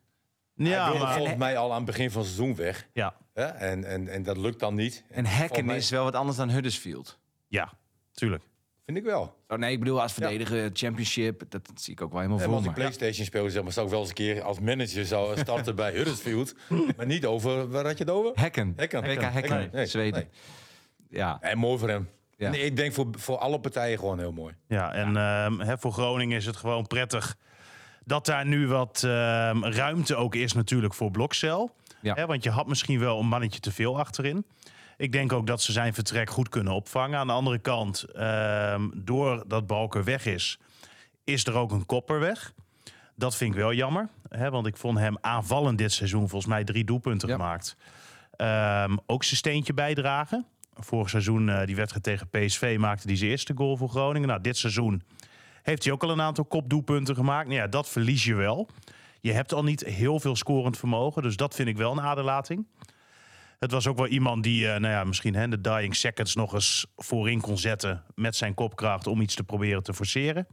Hij Ja, wilde maar, volgens mij al aan het begin van het seizoen weg. ja, Hè? En, en, en dat lukt dan niet. En mij- is wel wat anders dan Huddersfield. ja, tuurlijk. Vind ik wel. Oh nee, ik bedoel als verdediger, championship, dat zie ik ook wel helemaal En voor als ik me. PlayStation speel, zeg maar, zou ik wel eens een keer als manager zou starten bij Huddersfield. maar niet over, waar had je het over? Hacken. Hacken. WK Hacken, Nee, nee, Zweden. Ja, En mooi voor hem. Ja. Nee, ik denk voor, voor alle partijen gewoon heel mooi. Ja, en ehm, hè, voor Groningen is het gewoon prettig dat daar nu wat ehm, ruimte ook is natuurlijk voor Blokcel. Ja. Hè, want je had misschien wel een mannetje te veel achterin. Ik denk ook dat ze zijn vertrek goed kunnen opvangen. Aan de andere kant, ehm doordat Balker weg is, is er ook een kopper weg. Dat vind ik wel jammer. Hè, want ik vond hem aanvallend dit seizoen volgens mij drie doelpunten Ja. gemaakt. Ehm, ook zijn steentje bijdragen. Vorig seizoen, eh, die wedstrijd tegen PSV, maakte hij zijn eerste goal voor Groningen. Nou, dit seizoen heeft hij ook al een aantal kopdoelpunten gemaakt. Nou ja, dat verlies je wel. Je hebt al niet heel veel scorend vermogen. Dus dat vind ik wel een aderlating. Het was ook wel iemand die eh, nou ja, misschien de dying seconds nog eens voorin kon zetten met zijn kopkracht om iets te proberen te forceren.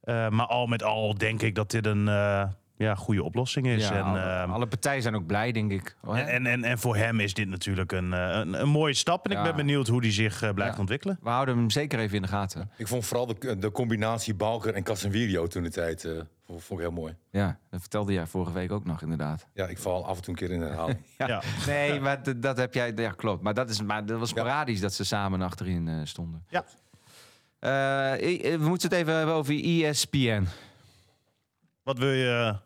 Eh, maar al met al denk ik dat dit een, eh, ja, goede oplossing is. Ja, en, alle, ehm, alle partijen zijn ook blij, denk ik. Oh, en, en, en, en voor hem is dit natuurlijk een, eh, een, een mooie stap. En ik ben benieuwd hoe die zich eh, blijft Ja. ontwikkelen. We houden hem zeker even in de gaten. Ik vond vooral de, de combinatie Balker en Casemiro toen de tijd eh, vond, ik heel mooi. Ja, dat vertelde jij vorige week ook nog, inderdaad. Ja, ik val af en toe een keer in herhaling. Ja. Ja. Nee, maar dat heb jij... Ja, klopt. Maar dat, is, maar dat was sporadisch dat ze samen achterin eh, stonden. Ja. Eh, we moeten het even hebben over ESPN. Wat wil je...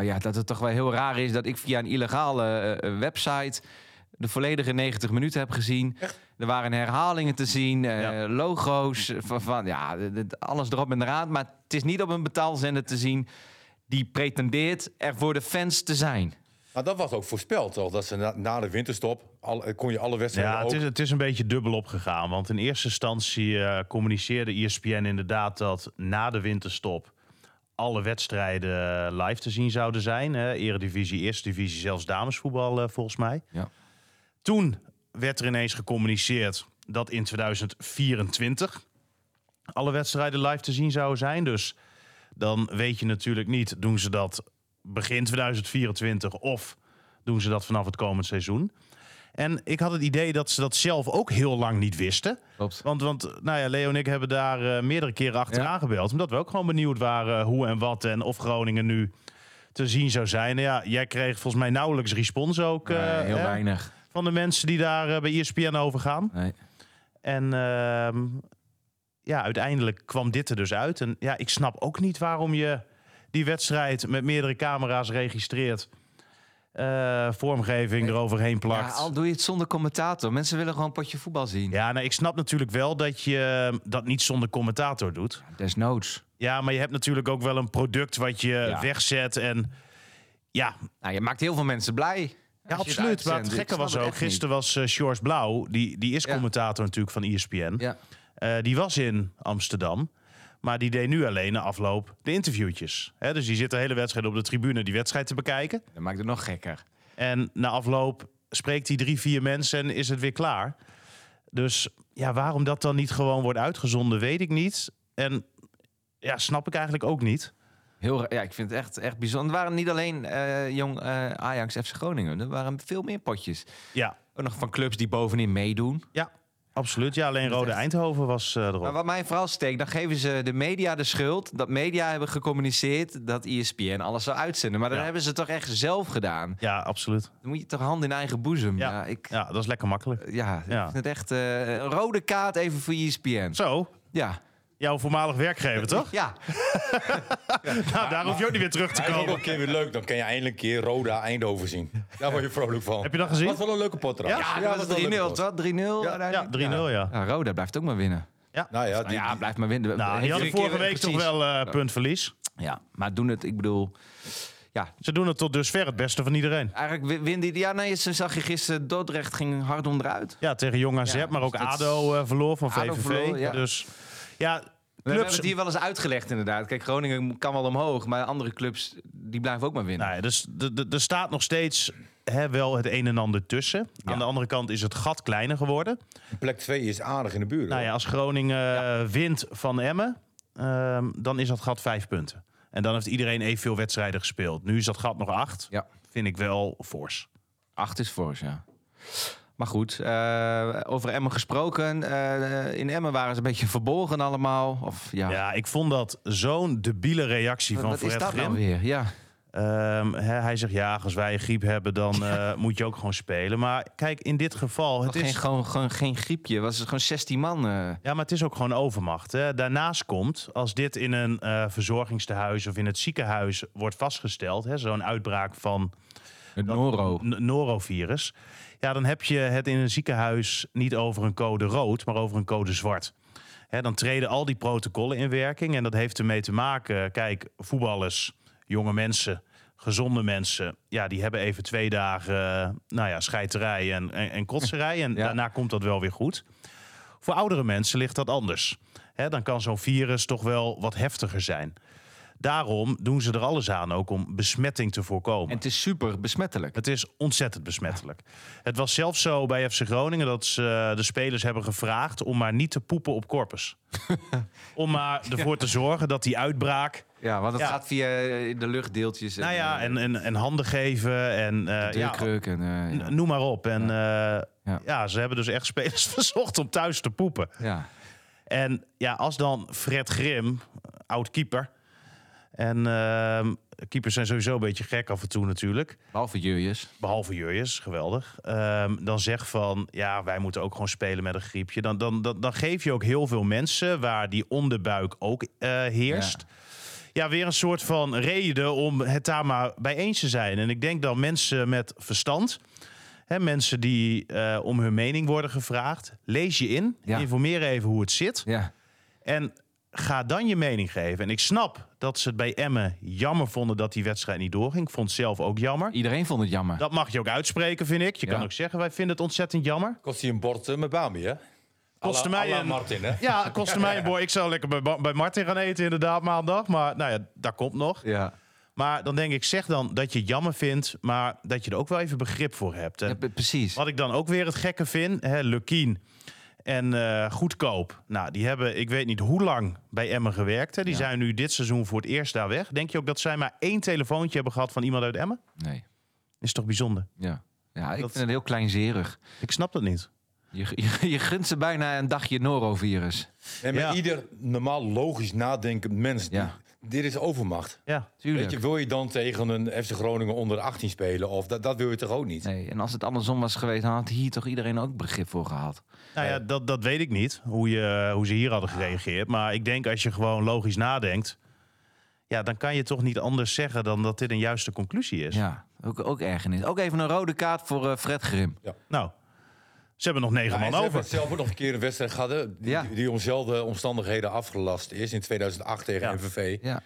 Nou ja, dat het toch wel heel raar is dat ik via een illegale eh, eh, website de volledige 90 minuten heb gezien. Er waren herhalingen te zien, eh, Ja. logo's van, van ja, alles erop en eraan. Maar het is niet op een betaalzender te zien die pretendeert er voor de fans te zijn. Maar dat was ook voorspeld, toch? Dat ze na, na de winterstop al, kon je alle wedstrijden Ja, het is, het is een beetje dubbel opgegaan. Want in eerste instantie eh, communiceerde ESPN inderdaad dat na de winterstop alle wedstrijden eh, live te zien zouden zijn. Hè. Eredivisie, Eerste Divisie, zelfs damesvoetbal eh, volgens mij. Ja. Toen werd er ineens gecommuniceerd dat in 2024 alle wedstrijden live te zien zouden zijn. Dus dan weet je natuurlijk niet, doen ze dat begin 2024 of doen ze dat vanaf het komend seizoen. En ik had het idee dat ze dat zelf ook heel lang niet wisten. Klopt. Want, want nou ja, Leo en ik hebben daar eh, meerdere keren achteraan Ja. gebeld. Omdat we ook gewoon benieuwd waren hoe en wat en of Groningen nu te zien zou zijn. Nou Ja, jij kreeg volgens mij nauwelijks respons ook Nee, eh, heel hè, weinig. van de mensen die daar eh, bij ESPN over gaan. Nee. En ehm, ja, uiteindelijk kwam dit er dus uit. En ja, ik snap ook niet waarom je die wedstrijd met meerdere camera's registreert. Eh, vormgeving eroverheen Ja, plakt. al doe je het zonder commentator. Mensen willen gewoon een potje voetbal zien. Ja, nou, ik snap natuurlijk wel dat je dat niet zonder commentator doet. Desnoods. Ja, maar je hebt natuurlijk ook wel een product wat je Ja. wegzet. En ja, Nou, je maakt heel veel mensen blij. ja absoluut. Maar het. Ik gekke was het ook, niet. gisteren was eh George Blauw, die, die is Ja. commentator natuurlijk van ESPN. Ja. Eh, die was in Amsterdam. Maar die deed nu alleen na afloop de interviewtjes. Hè, dus die zit de hele wedstrijd op de tribune die wedstrijd te bekijken. Dat maakt het nog gekker. En na afloop spreekt hij drie, vier mensen en is het weer klaar. Dus ja, waarom dat dan niet gewoon wordt uitgezonden, weet ik niet. En ja, snap ik eigenlijk ook niet. Heel, ja, ik vind het echt, echt bijzonder. Er waren niet alleen eh, jong eh, Ajax FC Groningen. Er waren veel meer potjes. Ja, Ook nog van clubs die bovenin meedoen. ja absoluut. Ja, alleen Rode Eindhoven was eh, erop. Maar wat mij vooral steekt, dan geven ze de media de schuld. Dat media hebben gecommuniceerd dat ESPN alles zou uitzenden. Maar dat Ja. hebben ze toch echt zelf gedaan. Ja, absoluut. Dan moet je toch hand in eigen boezem. Ja, Ja. ik, Ja, dat is lekker makkelijk. ja, Ja. ik vind het echt eh, een rode kaart even voor ESPN. Zo, Ja. Jouw voormalig werkgever, toch? Ja, Nou, daar hoef je ook niet weer terug te is komen. een keer weer leuk. Dan kan je eindelijk een keer Roda Eindhoven zien. Daar word je vrolijk van. Heb je dat gezien? was wel een leuke pot trouwens. Ja? ja, dat was was wel een 3-0, leuke pot. toch? 3-0 Ja, uiteindelijk? 3-0, ja. Ja, Roda blijft ook maar winnen. Nou ja, Nou die, ja, blijft maar winnen. Nou, Heeft die hadden vorige week toch wel eh puntverlies. Ja, maar doen het, ik bedoel... Ja, Ze doen het tot dusver het beste van iedereen. eigenlijk wi- win die... Ja, nee, ze zag je gisteren, Dordrecht ging hard onderuit. Ja, tegen Jong AZ, Ja, maar ook dus ADO eh, verloor van ADO VVV. verloor, ja. Dus ja, We hebben clubs... het hier wel eens uitgelegd inderdaad. Kijk, Groningen kan wel omhoog, maar andere clubs die blijven ook maar winnen. Nou ja, dus de- de- er staat nog steeds hè, wel het een en ander tussen. Ja. Aan de andere kant is het gat kleiner geworden. plek 2 is aardig in de buurt. Nou ja, als Groningen eh, wint van Emmen, ehm, dan is dat gat vijf punten. En dan heeft iedereen evenveel wedstrijden gespeeld. Nu is dat gat nog acht. Ja. Vind ik wel fors. Acht is fors, ja. Maar goed, eh, over Emmen gesproken. eh, in Emmen waren ze een beetje verbolgen allemaal. Of ja, Ja, ik vond dat zo'n debiele reactie wat, van wat is Fred dat Grim. nou weer? Ja. Ehm, hij zegt ja, als wij griep hebben, dan eh, moet je ook gewoon spelen. Maar kijk, in dit geval, het is, geen, gewoon, gewoon geen griepje. Was het gewoon 16 man? ja, maar het is ook gewoon overmacht. Hè. Daarnaast komt, als dit in een eh, verzorgingstehuis of in het ziekenhuis wordt vastgesteld, hè, zo'n uitbraak van het Noro. norovirus, ja, dan heb je het in een ziekenhuis niet over een code rood, maar over een code zwart. Hè, dan treden al die protocollen in werking en dat heeft ermee te maken, kijk, voetballers, jonge mensen, gezonde mensen, ja, die hebben even twee dagen, eh, nou ja, scheiterij en, en, en kotserij en Ja. daarna komt dat wel weer goed. Voor oudere mensen ligt dat anders. Dan kan zo'n virus toch wel wat heftiger zijn. Daarom doen ze er alles aan ook om besmetting te voorkomen. En het is super besmettelijk. Het is ontzettend besmettelijk. Het was zelfs zo bij FC Groningen dat ze de spelers hebben gevraagd om maar niet te poepen op corpus. om maar ervoor te zorgen dat die uitbraak. Ja, want het Ja. gaat via eh, de luchtdeeltjes. Nou ja, eh, en, en, en handen geven en eh, ja, en... eh, ja. noem maar op. En ja. Ja. ja, ze hebben dus echt spelers verzocht om thuis te poepen. ja. En ja, als dan Fred Grim, oud keeper. En ehm, keepers zijn sowieso een beetje gek af en toe natuurlijk. Behalve Jurjes. Behalve Jurjes, geweldig. Ehm, dan zeg van, ja, wij moeten ook gewoon spelen met een griepje. Dan, dan, dan, dan geef je ook heel veel mensen waar die onderbuik ook eh, heerst. Ja. weer een soort van reden om het daar maar bij eens te zijn. En ik denk dat mensen met verstand, hè, mensen die eh, om hun mening worden gevraagd, lees je in, Ja. informeer even hoe het zit. Ja. En ga dan je mening geven. En ik snap dat ze het bij Emmen jammer vonden dat die wedstrijd niet doorging. Ik vond het zelf ook jammer. Iedereen vond het jammer. Dat mag je ook uitspreken, vind ik. Je kan ook zeggen, wij vinden het ontzettend jammer. Kost hij een bord eh, met Bami, hè? Kostte Alla- mij alla een- Martin, hè? Ja, kostte mij een boy. Ik zou lekker bij, bij Martin gaan eten inderdaad maandag. Maar nou ja, dat komt nog. Ja. Maar dan denk ik, zeg dan dat je het jammer vindt... maar dat je er ook wel even begrip voor hebt. En Ja, precies. Wat ik dan ook weer het gekke vind, hè, Lukien en eh, Goedkoop. Nou, die hebben, ik weet niet hoe lang bij Emmen gewerkt. Hè. Die Ja. zijn nu dit seizoen voor het eerst daar weg. Denk je ook dat zij maar één telefoontje hebben gehad van iemand uit Emmen? Nee. Is toch bijzonder? Ja. Ja, ik Dat- vind het heel kleinzerig. Ik snap dat niet. Je, je, je gunt ze bijna een dagje norovirus. Maar Ja. ieder normaal logisch nadenkend mens, Ja. Dit is overmacht. Ja, Tuurlijk. Weet je, wil je dan tegen een FC Groningen onder 18 spelen? Of dat, dat wil je toch ook niet? Nee, en als het andersom was geweest, dan had hier toch iedereen ook begrip voor gehad. nou ja, dat, dat weet ik niet. Hoe, je, hoe ze hier hadden gereageerd. Maar ik denk als je gewoon logisch nadenkt. Ja, dan kan je toch niet anders zeggen dan dat dit een juiste conclusie is. Ja, ook, ook ergernis. Ook even een rode kaart voor eh, Fred Grim. Nou, ze hebben nog negen Ja, man ze hebben over. zelf ook nog een keer een wedstrijd gehad die, Ja. die om dezelfde omstandigheden afgelast is in 2008 tegen Ja. MVV. Ja,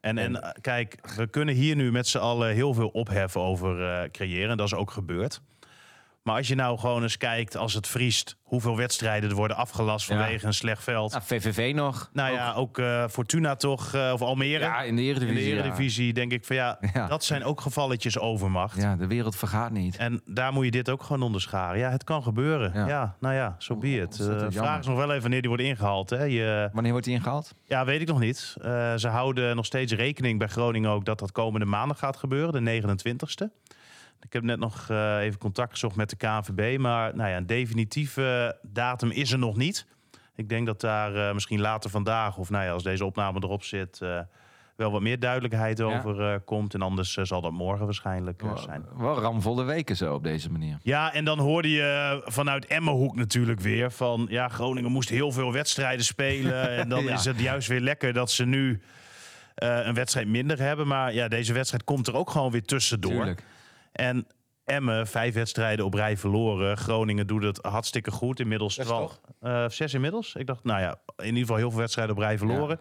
En, en eh, kijk, we kunnen hier nu met z'n allen heel veel opheffen over eh, creëren. En dat is ook gebeurd. Maar als je nou gewoon eens kijkt, als het vriest, hoeveel wedstrijden er worden afgelast Ja. vanwege een slecht veld. Nou, VVV nog. nou ja, ook eh, Fortuna toch, eh, of Almere. Ja, in de in Eredivisie. de ja. Eredivisie denk ik van ja, Ja. dat zijn ook gevalletjes overmacht. Ja, de wereld vergaat niet. En daar moet je dit ook gewoon onderscharen. Ja, het kan gebeuren. Ja. Ja, nou ja, zo be it. Ontzettend Eh, vraag is nog wel even wanneer die wordt ingehaald. Hè. Je, Wanneer wordt hij ingehaald? ja, weet ik nog niet. Ze houden nog steeds rekening bij Groningen ook dat dat komende maandag gaat gebeuren, de 29ste. Ik heb net nog eh, even contact gezocht met de KNVB, maar nou ja, een definitieve datum is er nog niet. Ik denk dat daar eh, misschien later vandaag, of nou ja, als deze opname erop zit, eh, wel wat meer duidelijkheid over komt. En anders zal dat morgen waarschijnlijk zijn. Wel ramvolle weken zo op deze manier. Ja, en dan hoorde je vanuit Emmenhoek natuurlijk weer van... ja, Groningen moest heel veel wedstrijden spelen. En dan Ja. is het juist weer lekker dat ze nu een wedstrijd minder hebben. Maar ja, deze wedstrijd komt er ook gewoon weer tussendoor. Tuurlijk. En Emmen, vijf wedstrijden op rij verloren. Groningen doet het hartstikke goed. Inmiddels Zes 12. eh, zes inmiddels. Ik dacht, nou ja, in ieder geval heel veel wedstrijden op rij verloren.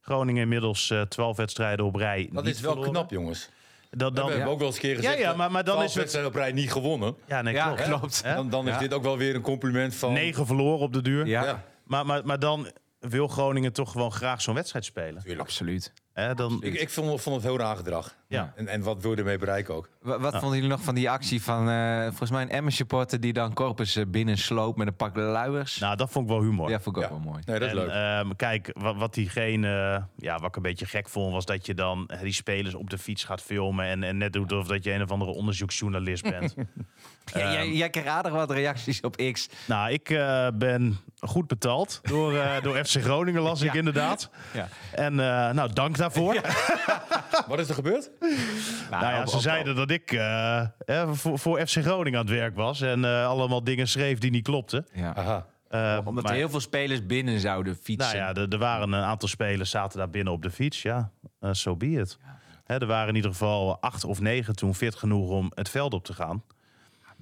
Groningen inmiddels eh 12 wedstrijden op rij. Dat niet is wel verloren. knap, jongens. Dat, we dan, hebben ook wel eens een keer gezegd... ja, maar- maar dan 12 is het- wedstrijden op rij niet gewonnen. ja, nee, Ja, klopt. klopt. Dan, dan is Ja. dit ook wel weer een compliment van... Negen verloren op de duur. Ja, Ja, Maar, maar, maar dan wil Groningen toch gewoon graag zo'n wedstrijd spelen. tuurlijk. absoluut. Hè, dan, Ik, ik vond, vond het heel raar gedrag. ja. En, en wat wil je ermee bereiken ook? Wa- Wat vonden jullie nog van die actie van eh, volgens mij een Emmen supporter die dan Corpus eh, binnen sloopt met een pak luiers? Nou, dat vond ik wel humor. ja, vond ik ook Ja. wel mooi. Nee, dat is En, leuk. ehm, kijk, wat, wat diegene, ja, wat ik een beetje gek vond, was dat je dan die spelers op de fiets gaat filmen en, en net doet of dat je een of andere onderzoeksjournalist bent. Ja, jij, jij krijgt aardig wat reacties op X. nou, ik eh, ben goed betaald door, eh, door FC Groningen, las ik Ja. inderdaad. Ja. En eh, nou, dank daarvoor. Wat is er gebeurd? Nou ja, ze zeiden dat ik eh, eh, voor, voor FC Groningen aan het werk was en eh, allemaal dingen schreef die niet klopten. Ja. Aha. Eh, Omdat maar- er heel veel spelers binnen zouden fietsen. Nou ja, er, er waren een aantal spelers zaten daar binnen op de fiets. Ja, zo so be it. Hè, er waren in ieder geval acht of negen toen fit genoeg om het veld op te gaan.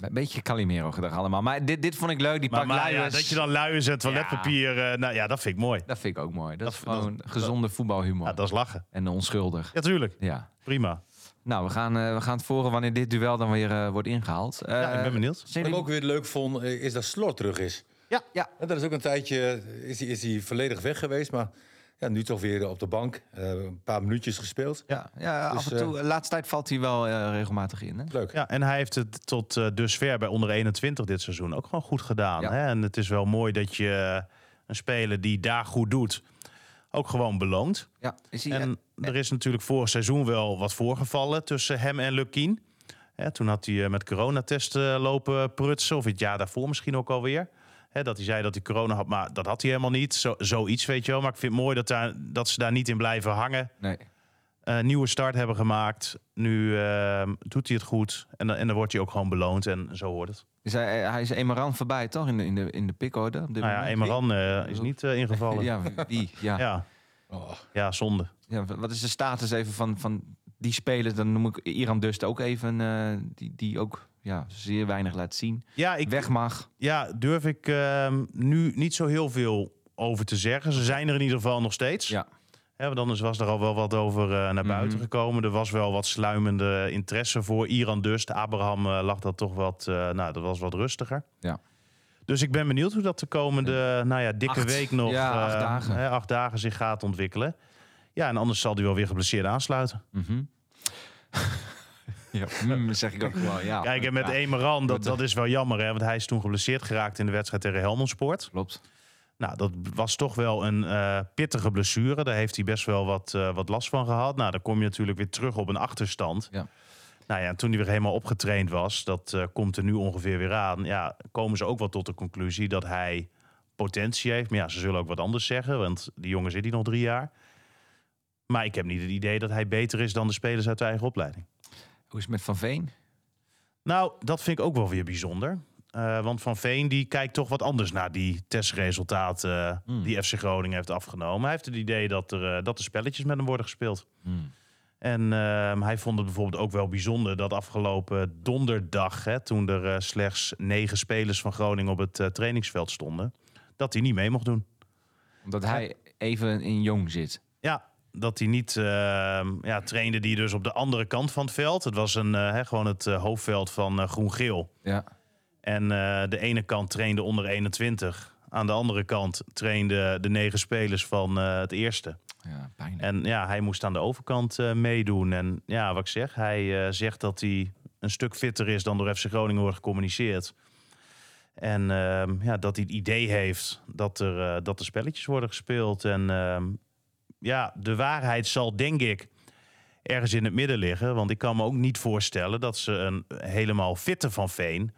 Een beetje Calimero gedrag allemaal. Maar dit, dit vond ik leuk, die Maar, pak maar ja, dat je dan luiers en toiletpapier, eh, nou ja, dat vind ik mooi. Dat vind ik ook mooi. Dat, Dat- is gewoon gezonde voetbalhumor. Ja, dat is lachen. En onschuldig. Ja, tuurlijk. Ja. Prima. Nou, we gaan, eh, we gaan het voren wanneer dit duel dan weer eh, wordt ingehaald. Ja, ik ben benieuwd. Wat ik ook weer leuk vond, is dat Slot terug is. Ja, Ja, En dat is ook een tijdje, is hij, is hij volledig weg geweest. Maar ja, nu toch weer op de bank. Eh, een paar minuutjes gespeeld. Ja, ja af Dus, en toe. De laatste tijd valt hij wel eh, regelmatig in. Hè? Leuk. Ja, en hij heeft het tot eh, dusver bij onder 21 dit seizoen ook gewoon goed gedaan. Ja. Hè? En het is wel mooi dat je eh, een speler die daar goed doet, ook gewoon beloont. Ja, is hij, En er is natuurlijk vorig seizoen wel wat voorgevallen tussen hem en Lukien. Hè, toen had hij eh, met coronatesten lopen prutsen, of het jaar daarvoor misschien ook alweer. Dat hij zei dat hij corona had, maar dat had hij helemaal niet. Zo, zoiets, weet je wel. Maar ik vind het mooi dat, daar, dat ze daar niet in blijven hangen. nee. Eh, nieuwe start hebben gemaakt. Nu eh, doet hij het goed. En, dan- en dan wordt hij ook gewoon beloond. En zo hoort het. Is hij, hij is Emeran voorbij, toch? In de, in de, in de pickorde. op dit Nou ja? Emeran eh, is niet eh, ingevallen. ja. Ja? Ja. Ja. Oh, ja, zonde. wat is de status even van, van die spelers? Dan noem ik Iran Dust ook even, eh, die, die ook ja, zeer weinig laat zien. Ja, ik, Weg mag. ja durf ik ehm, nu niet zo heel veel over te zeggen. Ze zijn er in ieder geval nog steeds. Ja. Ja, want anders was er al wel wat over eh, naar buiten Mhm. gekomen. Er was wel wat sluimende interesse voor Iran Dust. Abraham eh, lag dat toch wat, eh, nou, dat was wat rustiger. Ja. Dus ik ben benieuwd hoe dat de komende, nou ja, dikke Acht. week nog, Ja, acht dagen. hè, acht dagen zich gaat ontwikkelen. Ja, en anders zal hij wel weer geblesseerd aansluiten. Mhm. ja, mm, zeg ik ook gewoon. Ja, Kijk, en met ja, Emeran, dat, dat is wel jammer, hè, want hij is toen geblesseerd geraakt in de wedstrijd tegen Helmond Sport. Klopt. Nou, dat was toch wel een eh, pittige blessure. Daar heeft hij best wel wat, eh, wat last van gehad. Nou, dan kom je natuurlijk weer terug op een achterstand. Ja. Nou ja, en toen hij weer helemaal opgetraind was, dat eh, komt er nu ongeveer weer aan. Ja, komen ze ook wel tot de conclusie dat hij potentie heeft. Maar ja, ze zullen ook wat anders zeggen, want die jongen zit hier nog drie jaar. Maar ik heb niet het idee dat hij beter is dan de spelers uit de eigen opleiding. Hoe is het met Van Veen? Nou, dat vind ik ook wel weer bijzonder. Eh, want Van Veen die kijkt toch wat anders naar die testresultaten eh, Hmm. die FC Groningen heeft afgenomen. Hij heeft het idee dat er, eh, dat er spelletjes met hem worden gespeeld. En ehm, hij vond het bijvoorbeeld ook wel bijzonder dat afgelopen donderdag, hè, toen er slechts negen spelers van Groningen op het trainingsveld stonden, dat hij niet mee mocht doen. Omdat hij even in jong zit. Dat hij niet ehm, ja, trainde die dus op de andere kant van het veld. Het was een, eh, hè, gewoon het eh, hoofdveld van eh, groen-geel. Ja. En de ene kant trainde onder 21. Aan de andere kant trainden de negen spelers van het eerste. Ja, pijnlijk. En ja, hij moest aan de overkant meedoen. En ja, wat ik zeg, hij zegt dat hij een stuk fitter is dan door FC Groningen wordt gecommuniceerd. En ehm, ja, dat hij het idee heeft dat er, dat er spelletjes worden gespeeld. En ehm, ja, de waarheid zal denk ik ergens in het midden liggen. Want ik kan me ook niet voorstellen dat ze een helemaal fitte van Veen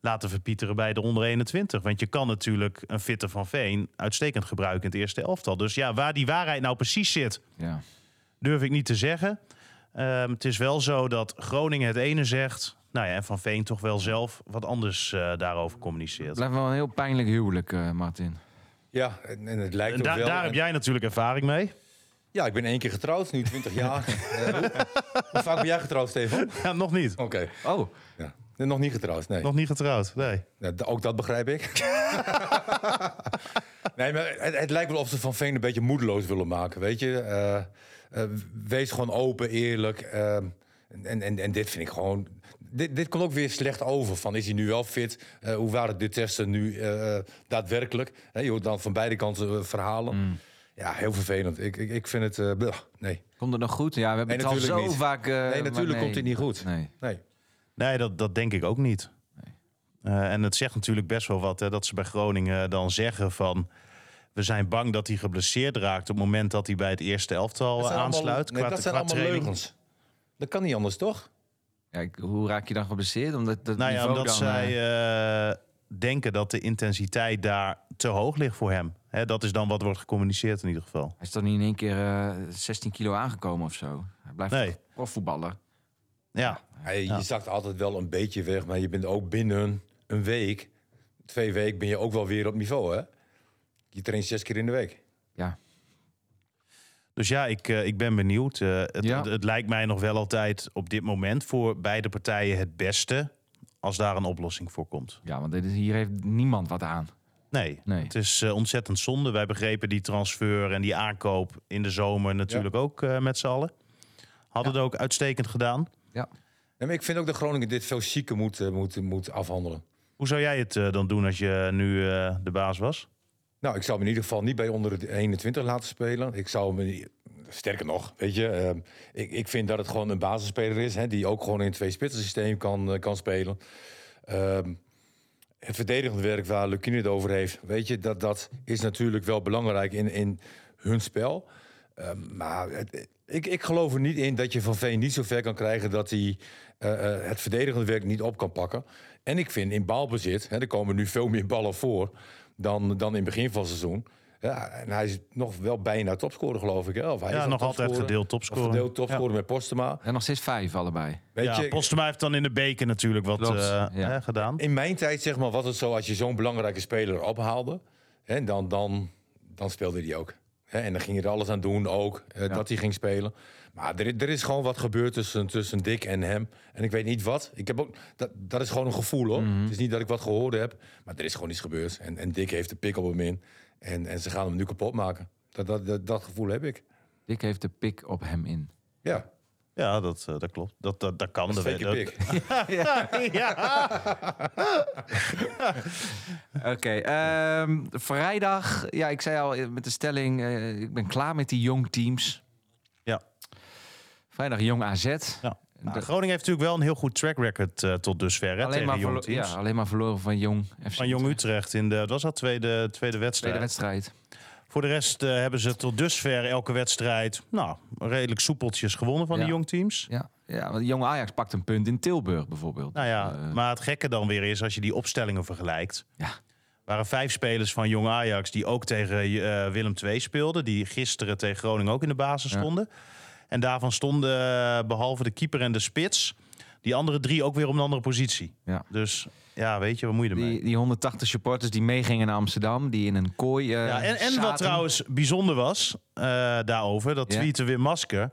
laten verpieteren bij de onder 21. Want je kan natuurlijk een fitte van Veen uitstekend gebruiken in het eerste elftal. Dus ja, waar die waarheid nou precies zit, Ja. durf ik niet te zeggen. Ehm, het is wel zo dat Groningen het ene zegt. Nou ja, en Van Veen toch wel zelf wat anders eh, daarover Het communiceert. blijft wel een heel pijnlijk huwelijk, eh, Martin. Ja, en, en het lijkt En ook da- wel. daar heb en- jij natuurlijk ervaring mee. Ja, ik ben één keer getrouwd, nu 20 jaar. Eh, hoe, hoe vaak ben jij getrouwd, Stefan? Ja, nog niet. Oké, Oh, ja. Nog niet getrouwd, nee. Nog niet getrouwd. Nee. Ja, ook dat begrijp ik. nee, maar het, het lijkt wel of ze Van Veen een beetje moedeloos willen maken, weet je. Eh, eh, wees gewoon open, eerlijk. eh, en, en, en dit vind ik gewoon... Dit, dit komt ook weer slecht over. Van, is hij nu wel fit? Eh, hoe waren de testen nu eh, daadwerkelijk? Hè, je hoort dan van beide kanten eh, verhalen. Mm. Ja, heel vervelend. Ik, ik, ik vind het... eh, bleh, nee. komt het nog goed? Ja, we hebben Nee, het al zo niet. vaak... eh, Nee, natuurlijk komt het niet goed. Nee. nee. Nee, dat, dat denk ik ook niet. Eh, en het zegt natuurlijk best wel wat hè, dat ze bij Groningen dan zeggen van... we zijn bang dat hij geblesseerd raakt op het moment dat hij bij het eerste elftal Dat eh, zijn allemaal- aansluit. nee, qua- dat zijn qua allemaal training. leugens. Dat kan niet anders, toch? Ja, hoe raak je dan geblesseerd? Omdat dat Nou ja, omdat dan, eh, zij eh, denken dat de intensiteit daar te hoog ligt voor hem. Hè, dat is dan wat wordt gecommuniceerd in ieder geval. Hij is toch niet in één keer eh, 16 kilo aangekomen of zo? Hij blijft Nee. toch profvoetballer. Ja, Ja, je je zakt altijd wel een beetje weg, maar je bent ook binnen een week, twee weken, ben je ook wel weer op niveau, hè? Je traint zes keer in de week. Ja, dus ja, ik, eh, ik ben benieuwd. Eh, het, Ja. het, het lijkt mij nog wel altijd op dit moment voor beide partijen het beste als daar een oplossing voor komt. ja want dit is, hier heeft niemand wat aan. Nee, Nee. het is eh, ontzettend zonde. Wij begrepen die transfer en die aankoop in de zomer natuurlijk ook met z'n allen. Hadden het ook uitstekend gedaan. Ja. Nee, maar ik vind ook dat Groningen dit veel chiquer moet, moet, moet afhandelen. Hoe zou jij het dan doen als je nu de baas was? Nou, ik zou hem in ieder geval niet bij onder de 21 laten spelen. Ik zou hem, sterker nog, weet je, ehm, ik, ik vind dat het gewoon een basisspeler is, hè, die ook gewoon in een twee spitsen systeem kan, eh, kan spelen. Ehm, het verdedigend werk waar Lukien het over heeft, weet je, dat, dat is natuurlijk wel belangrijk in, in hun spel. Ehm, maar het- ik, ik geloof er niet in dat je Van Veen niet zo ver kan krijgen dat hij eh, eh, het verdedigende werk niet op kan pakken. En ik vind in balbezit, hè, er komen nu veel meer ballen voor dan, dan in het begin van het seizoen. Ja, en hij is nog wel bijna topscorer, geloof ik. Hè? Of hij Ja, is nog altijd topscorer. gedeeld Of topscorer. gedeeld topscorer met Postema. En nog steeds vijf allebei. Weet ja, je, Postema heeft dan in de beker natuurlijk wat Klopt, eh, ja. hè, gedaan. in mijn tijd zeg maar, was het zo, als je zo'n belangrijke speler ophaalde, hè, dan, dan, dan speelde hij ook. Hè, en dan ging je er alles aan doen ook, eh, dat hij ging spelen. Maar er, er is gewoon wat gebeurd tussen, tussen Dick en hem. En ik weet niet wat. Ik heb ook, dat, dat is gewoon een gevoel hoor. Het is niet dat ik wat gehoord heb, maar er is gewoon iets gebeurd. En, en Dick heeft de pik op hem in. En, en ze gaan hem nu kapot maken. Dat, dat, dat, dat gevoel heb ik. Dick heeft de pik op hem in. Ja, Ja, dat, eh, dat klopt. Dat, dat, dat kan. dat is dat fake weet- pik. Oké, ehm, vrijdag. Ja, ik zei al eh, met de stelling, eh, ik ben klaar met die jong teams. Vrijdag jong AZ. Ja. Nou, De- Groningen heeft natuurlijk wel een heel goed track record eh, tot dusver. Hè, alleen, maar verlo- ja, alleen maar verloren van jong FC Van Jong Utrecht in de, was dat tweede, tweede wedstrijd. Tweede wedstrijd. Voor de rest eh, hebben ze tot dusver elke wedstrijd nou, redelijk soepeltjes gewonnen van Ja. die jong teams. Ja, ja want jong Ajax pakt een punt in Tilburg bijvoorbeeld. Nou ja, Eh, maar het gekke dan weer is als je die opstellingen vergelijkt. Ja. waren vijf spelers van Jong Ajax die ook tegen Willem II speelden. Die gisteren tegen Groningen ook in de basis Ja. stonden. En daarvan stonden eh, behalve de keeper en de spits... die andere drie ook weer op een andere positie. Ja. Dus ja, weet je, wat moet je ermee? die, die 180 supporters die meegingen naar Amsterdam, die in een kooi eh, Ja, en, en wat trouwens bijzonder was eh, daarover, dat Ja. Wim Masker...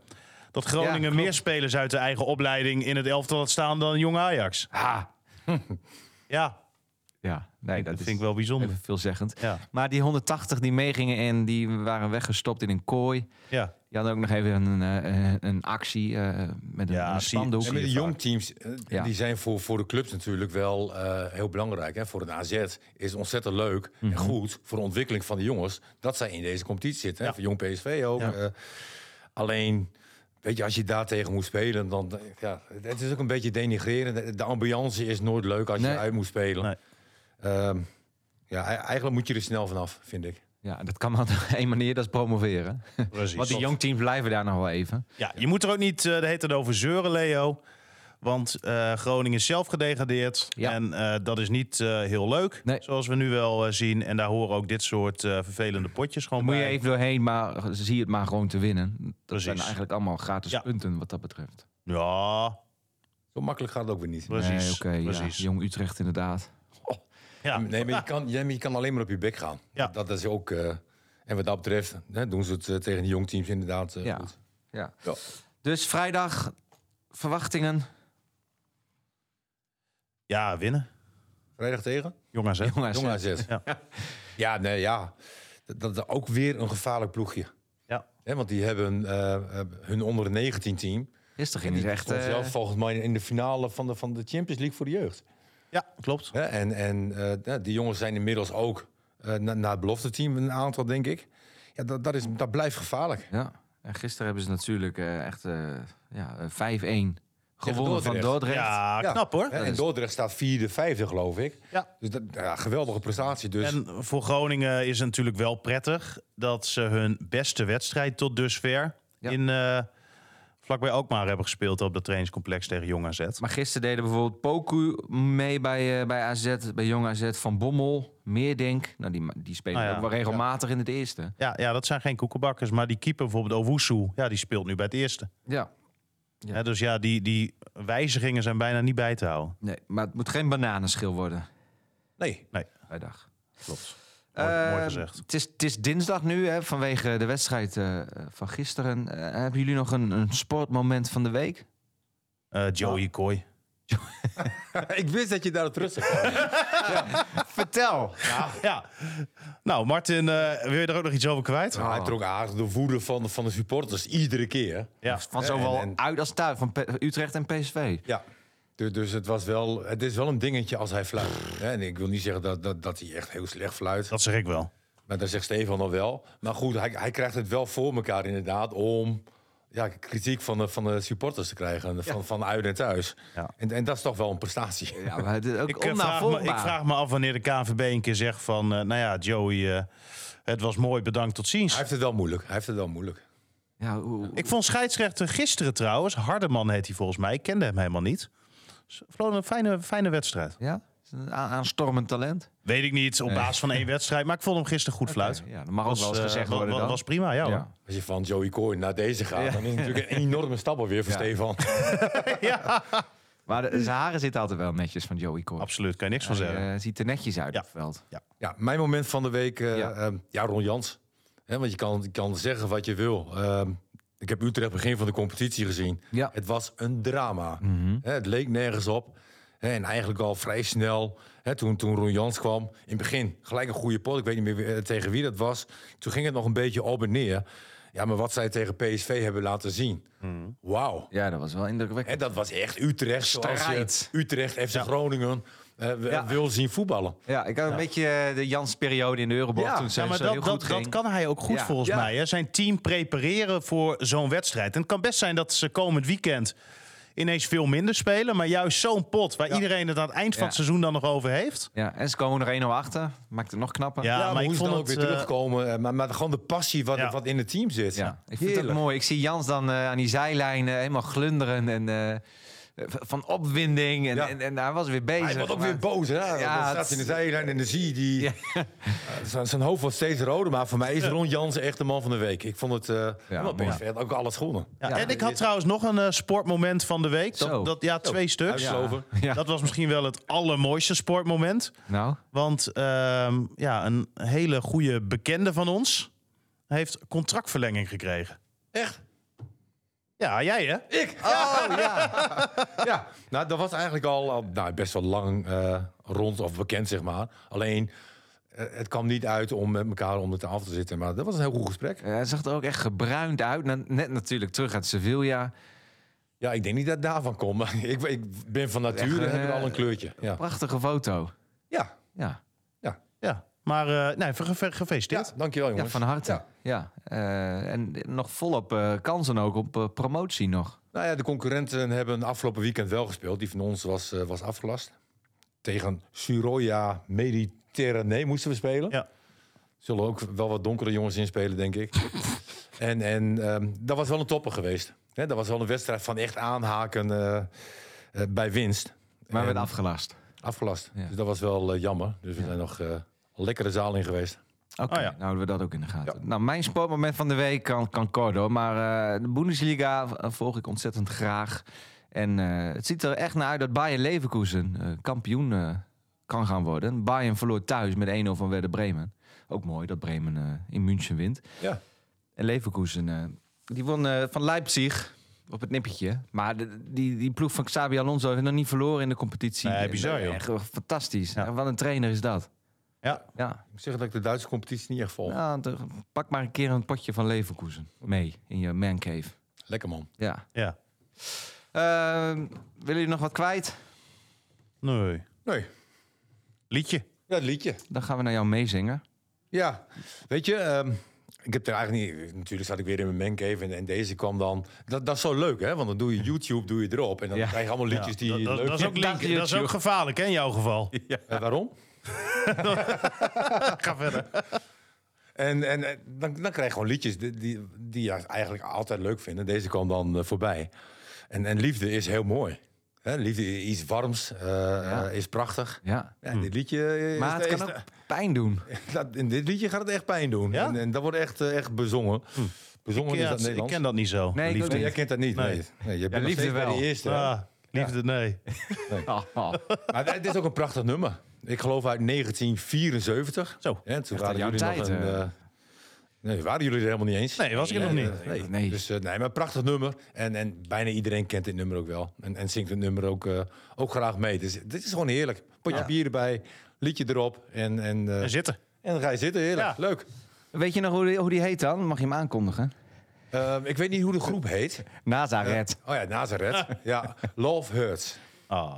dat Groningen meer spelers uit de eigen opleiding in het elftal had staan dan Jong Ajax. Ha. Ja, Ja, nee, dat, dat, is vind ik wel bijzonder. even veelzeggend. Ja, Maar die 180 die meegingen en die waren weggestopt in een kooi. ja. Die hadden ook nog even een, eh, een actie eh, met een, Ja, een. En met de jong teams, eh, Ja. die zijn voor, voor de clubs natuurlijk wel eh, heel belangrijk. Hè. Voor het AZ is het ontzettend leuk Mhm. en goed voor de ontwikkeling van de jongens dat zij in deze competitie zitten. Hè. Ja. Voor jong PSV ook. Ja. eh. alleen, weet je, als je daar tegen moet spelen, dan ja, het is ook een beetje denigrerend. De, de ambiance is nooit leuk als Nee. je uit moet spelen. Nee. Ehm, ja, e- eigenlijk moet je er snel vanaf, vind ik. Ja, dat kan maar op één manier, dat is promoveren. Precies. Want die jong teams blijven daar nog wel even. Ja, je moet er ook niet eh, de hele tijd over zeuren, Leo. Want eh, Groningen is zelf gedegradeerd. Ja. En eh, dat is niet eh, heel leuk, Nee. zoals we nu wel zien. En daar horen ook dit soort eh, vervelende potjes gewoon moet je even doorheen, maar zie het maar gewoon te winnen. Dat Precies. zijn eigenlijk allemaal gratis Ja. punten wat dat betreft. Ja, Zo makkelijk gaat het ook weer niet. Precies, Nee, oké, ja, precies. Jong Utrecht inderdaad. Ja. Nee, maar je kan, je kan alleen maar op je bek gaan. Ja. Dat is ook... eh, en wat dat betreft hè, doen ze het eh, tegen de jong teams inderdaad eh, Ja. goed. Ja. Ja. Dus vrijdag, verwachtingen. ja, winnen. Vrijdag tegen? Jong AZ. Jong AZ. Jong AZ. Ja. Ja, nee, ja. Dat, dat is ook weer een gevaarlijk ploegje. Ja. Hè, want die hebben hun onder 19 team. Ging die het echt... zelf volgens mij in de finale van de, van de Champions League voor de jeugd. Ja, klopt. Hè, en en eh, ja, die jongens zijn inmiddels ook eh, na, naar het belofte team een aantal, denk ik. Ja, dat, dat, is, dat blijft gevaarlijk. Ja, en gisteren hebben ze natuurlijk eh, echt eh, ja, eh, 5-1 gewonnen van Dordrecht. Ja, Ja. knap hoor. En Dordrecht staat vierde, vijfde, geloof ik. Ja. Dus dat, ja, geweldige prestatie. Dus En voor Groningen is het natuurlijk wel prettig dat ze hun beste wedstrijd tot dusver Ja. in eh vlakbij Alkmaar hebben gespeeld op dat trainingscomplex tegen Jong AZ. Maar gisteren deden bijvoorbeeld Poku mee bij, eh, bij AZ, bij Jong AZ van Bommel, Meerdink. Nou, die, die spelen Ah, ja. ook wel regelmatig in het eerste. Ja, ja, dat zijn geen koekenbakkers, maar die keeper bijvoorbeeld Owusu, ja, die speelt nu bij het eerste. Ja. Ja. Hè, dus ja, die, die wijzigingen zijn bijna niet bij te houden. Nee, maar het moet geen bananenschil worden, nee, vrijdag. Klopt. Mooi, mooi Eh, gezegd. Het is, het is dinsdag nu, hè, vanwege de wedstrijd eh, van gisteren. Eh, hebben jullie nog een, een sportmoment van de week? Eh, Joey Kooi. ik wist dat je daar terug zou komen. Vertel! Ja. Nou, Martin, eh, wil je er ook nog iets over kwijt? Nou, hij trok aardig de woede van, van de supporters iedere keer. Ja. Van Ja, zowel en- en- uit als thuis, van P- Utrecht en PSV. Ja. Dus, dus het, was wel, het is wel een dingetje als hij fluit. Hè, En ik wil niet zeggen dat, dat, dat hij echt heel slecht fluit. Dat zeg ik wel. Maar dat zegt Stefan nog wel. Maar goed, hij, hij krijgt het wel voor elkaar inderdaad om ja, kritiek van de, van de supporters te krijgen. Van, van uit en thuis. Ja. En, en dat is toch wel een prestatie. Ja, maar het is ook Ik, eh, vraag me, ik vraag me af wanneer de KNVB een keer zegt van... eh, nou ja, Joey, eh, het was mooi, bedankt, tot ziens. Hij heeft het wel moeilijk. Hij heeft het wel moeilijk. Ja, hoe- Ik vond scheidsrechter gisteren trouwens, Hardeman heet hij volgens mij, ik kende hem helemaal niet. Vloot een fijne, fijne wedstrijd. ja? Een aan- aanstormend talent. Weet ik niet, op Nee. basis van één wedstrijd, maar ik vond hem gisteren goed fluiten. Ja, dat mag ook Was, wel eens eh, gezegd worden was prima, ja. Ja. Als je van Joey Coyne naar deze gaat, dan is het natuurlijk een enorme stap alweer voor Ja. Stefan. Maar de, zijn haren zitten altijd wel netjes van Joey Coy. Absoluut, kan je niks van Hij zeggen. eh, ziet er netjes uit Ja. op het veld. Ja, mijn moment van de week, eh, Ja. ja, ja Ron Jans. Hè, want je kan, je kan zeggen wat je wil. Ehm, ik heb Utrecht begin van de competitie gezien. Ja. Het was een drama. Mhm. Hè, het leek nergens op. Hè, en eigenlijk al vrij snel, hè, toen, toen Ron Jans kwam... in het begin gelijk een goede pot. Ik weet niet meer eh, tegen wie dat was. Toen ging het nog een beetje op en neer. Ja, maar wat zij tegen PSV hebben laten zien. Wauw. Ja, dat was wel indrukwekkend. En dat was echt Utrecht. Strijd. je Utrecht, FC Groningen Ja. wil zien voetballen. Ja, ik had een beetje eh, de Jans-periode in de Euroborg Ja, toen ze Ja, maar zo heel dat, goed dat, dat kan hij ook goed Ja. volgens Ja. mij. Hè? Zijn team prepareren voor zo'n wedstrijd. En het kan best zijn dat ze komend weekend ineens veel minder spelen. Maar juist zo'n pot waar iedereen het aan het eind van Ja. het seizoen dan nog over heeft. Ja, en ze komen er 1-0 achter. Maakt het nog knapper. Ja, Ja, maar, maar ik hoe ze vond dan ook weer eh, terugkomen. eh, Maar, maar gewoon de passie wat, Ja. wat in het team zit. Ja, ik vind het mooi. Ik zie Jans dan eh, aan die zijlijn eh, helemaal glunderen en eh, van opwinding. En, Ja. en, en hij was weer bezig. Hij wordt ook maar- weer boos. Hè? Ja, dan het- staat hij in de zijlijn en dan zie je die... Ja. eh, zijn- hoofd wordt steeds roder. Maar voor mij is Ron Jansen echt de man van de week. Ik vond het... eh ja, had ook alles gewonnen. Ja, Ja, en ik had trouwens nog een eh, sportmoment van de week. Zo. Dat, dat, ja, twee stuks. Uitsloven. Ja. Dat was misschien wel het allermooiste sportmoment. Nou, Want ehm, ja, een hele goede bekende van ons heeft contractverlenging gekregen. Echt? Ja, jij hè? Ik? Oh, ja. ja, nou, dat was eigenlijk al, al nou, best wel lang eh, rond of bekend, zeg maar. Alleen, eh, het kwam niet uit om met elkaar om het af te zitten. Maar dat was een heel goed gesprek. eh, hij zag er ook echt gebruind uit. Net natuurlijk terug uit Sevilla. Ja, ik denk niet dat het daarvan komt. Maar ik, ik ben van nature Echt, heb ik eh, al een kleurtje. Ja, Prachtige foto. ja. Ja, Ja. Maar eh nee, ge- ge- ja gefeliciteerd. dankjewel ja jongens. van harte. Ja. Ja. eh, en nog volop eh, kansen ook op promotie nog. Nou ja, de concurrenten hebben afgelopen weekend wel gespeeld. Die van ons was, eh, was afgelast. Tegen Suroya Mediterranee moesten we spelen. Ja. Zullen ook wel wat donkere jongens inspelen, denk ik. en en ehm, dat was wel een topper geweest. Hè, dat was wel een wedstrijd van echt aanhaken eh, eh, bij winst. Maar En werd afgelast. afgelast. Ja. Dus dat was wel jammer. Dus we zijn nog eh, lekkere zaal in geweest. Oké, Oh ja. nou houden we dat ook in de gaten. Nou, mijn sportmoment van de week kan, kan kort hoor. Maar eh, de Bundesliga eh, volg ik ontzettend graag. En eh, het ziet er echt naar uit dat Bayern Leverkusen eh, kampioen eh, kan gaan worden. Bayern verloor thuis met 1-0 van Werder Bremen. Ook mooi dat Bremen eh, in München wint. Ja. En Leverkusen, eh, die won eh, van Leipzig op het nippertje. Maar de- die, die ploeg van Xabi Alonso heeft nog niet verloren in de competitie. Nee, bizar, joh. Echt fantastisch. Ja. Wat een trainer is dat. Ja. Ja, Ik zeg dat ik de Duitse competitie niet echt volg. ja, de- pak maar een keer een potje van Leverkusen mee in je mancave. Lekker man. Ja. Ja. Ehm, willen jullie nog wat kwijt? Nee. Nee, Liedje. ja, het liedje. Dan gaan we naar jou meezingen. Ja, weet je, ehm, ik heb er eigenlijk niet. Natuurlijk zat ik weer in mijn mancave en, en deze kwam dan. Dat, dat is zo leuk, hè? Want dan doe je YouTube, doe je erop en dan Ja. krijg je allemaal liedjes die dat, je dat, leuk dat is ook link, dat is ook gevaarlijk hè, in jouw geval. Eh, waarom? Ga verder. En, en, en dan, dan krijg je gewoon liedjes die, die, die je eigenlijk altijd leuk vinden. Deze kwam dan eh, voorbij. En, en liefde is heel mooi. Hè, liefde is iets warms, eh, eh, is prachtig. Ja. Ja, dit liedje eh, is, Maar het is- kan ook pijn doen. dat- in dit liedje gaat het echt pijn doen. Ja? En, en dat wordt echt, eh, echt bezongen. Bezongen Ik, is dat ik Nederlands. ken dat niet zo. Nee, ik liefde. ook Nee, niet. jij kent dat niet. Nee. Nee. nee. je bent liefde bij wel. de eerste. Ah, liefde, nee. Oh, oh. Maar het is ook een prachtig nummer. Ik geloof uit 1974. Zo. Ja, toen waren jullie nog een... eh. eh, nee, waren jullie er helemaal niet eens? Nee, was ik er nog niet. nee, nee. Nee. Dus eh, nee, maar een prachtig nummer. En, en bijna iedereen kent dit nummer ook wel. En, en zingt het nummer ook, eh, ook graag mee. Dus dit is gewoon heerlijk. Potje Ja. bier erbij, liedje erop. En, en, eh, En zitten. en dan ga je zitten, heerlijk. Ja. Leuk. Weet je nog hoe die, hoe die heet dan? Mag je hem aankondigen? Eh, ik weet niet hoe de groep heet. Nazareth. oh ja, Nazareth. ja, Love Hurts. Ah.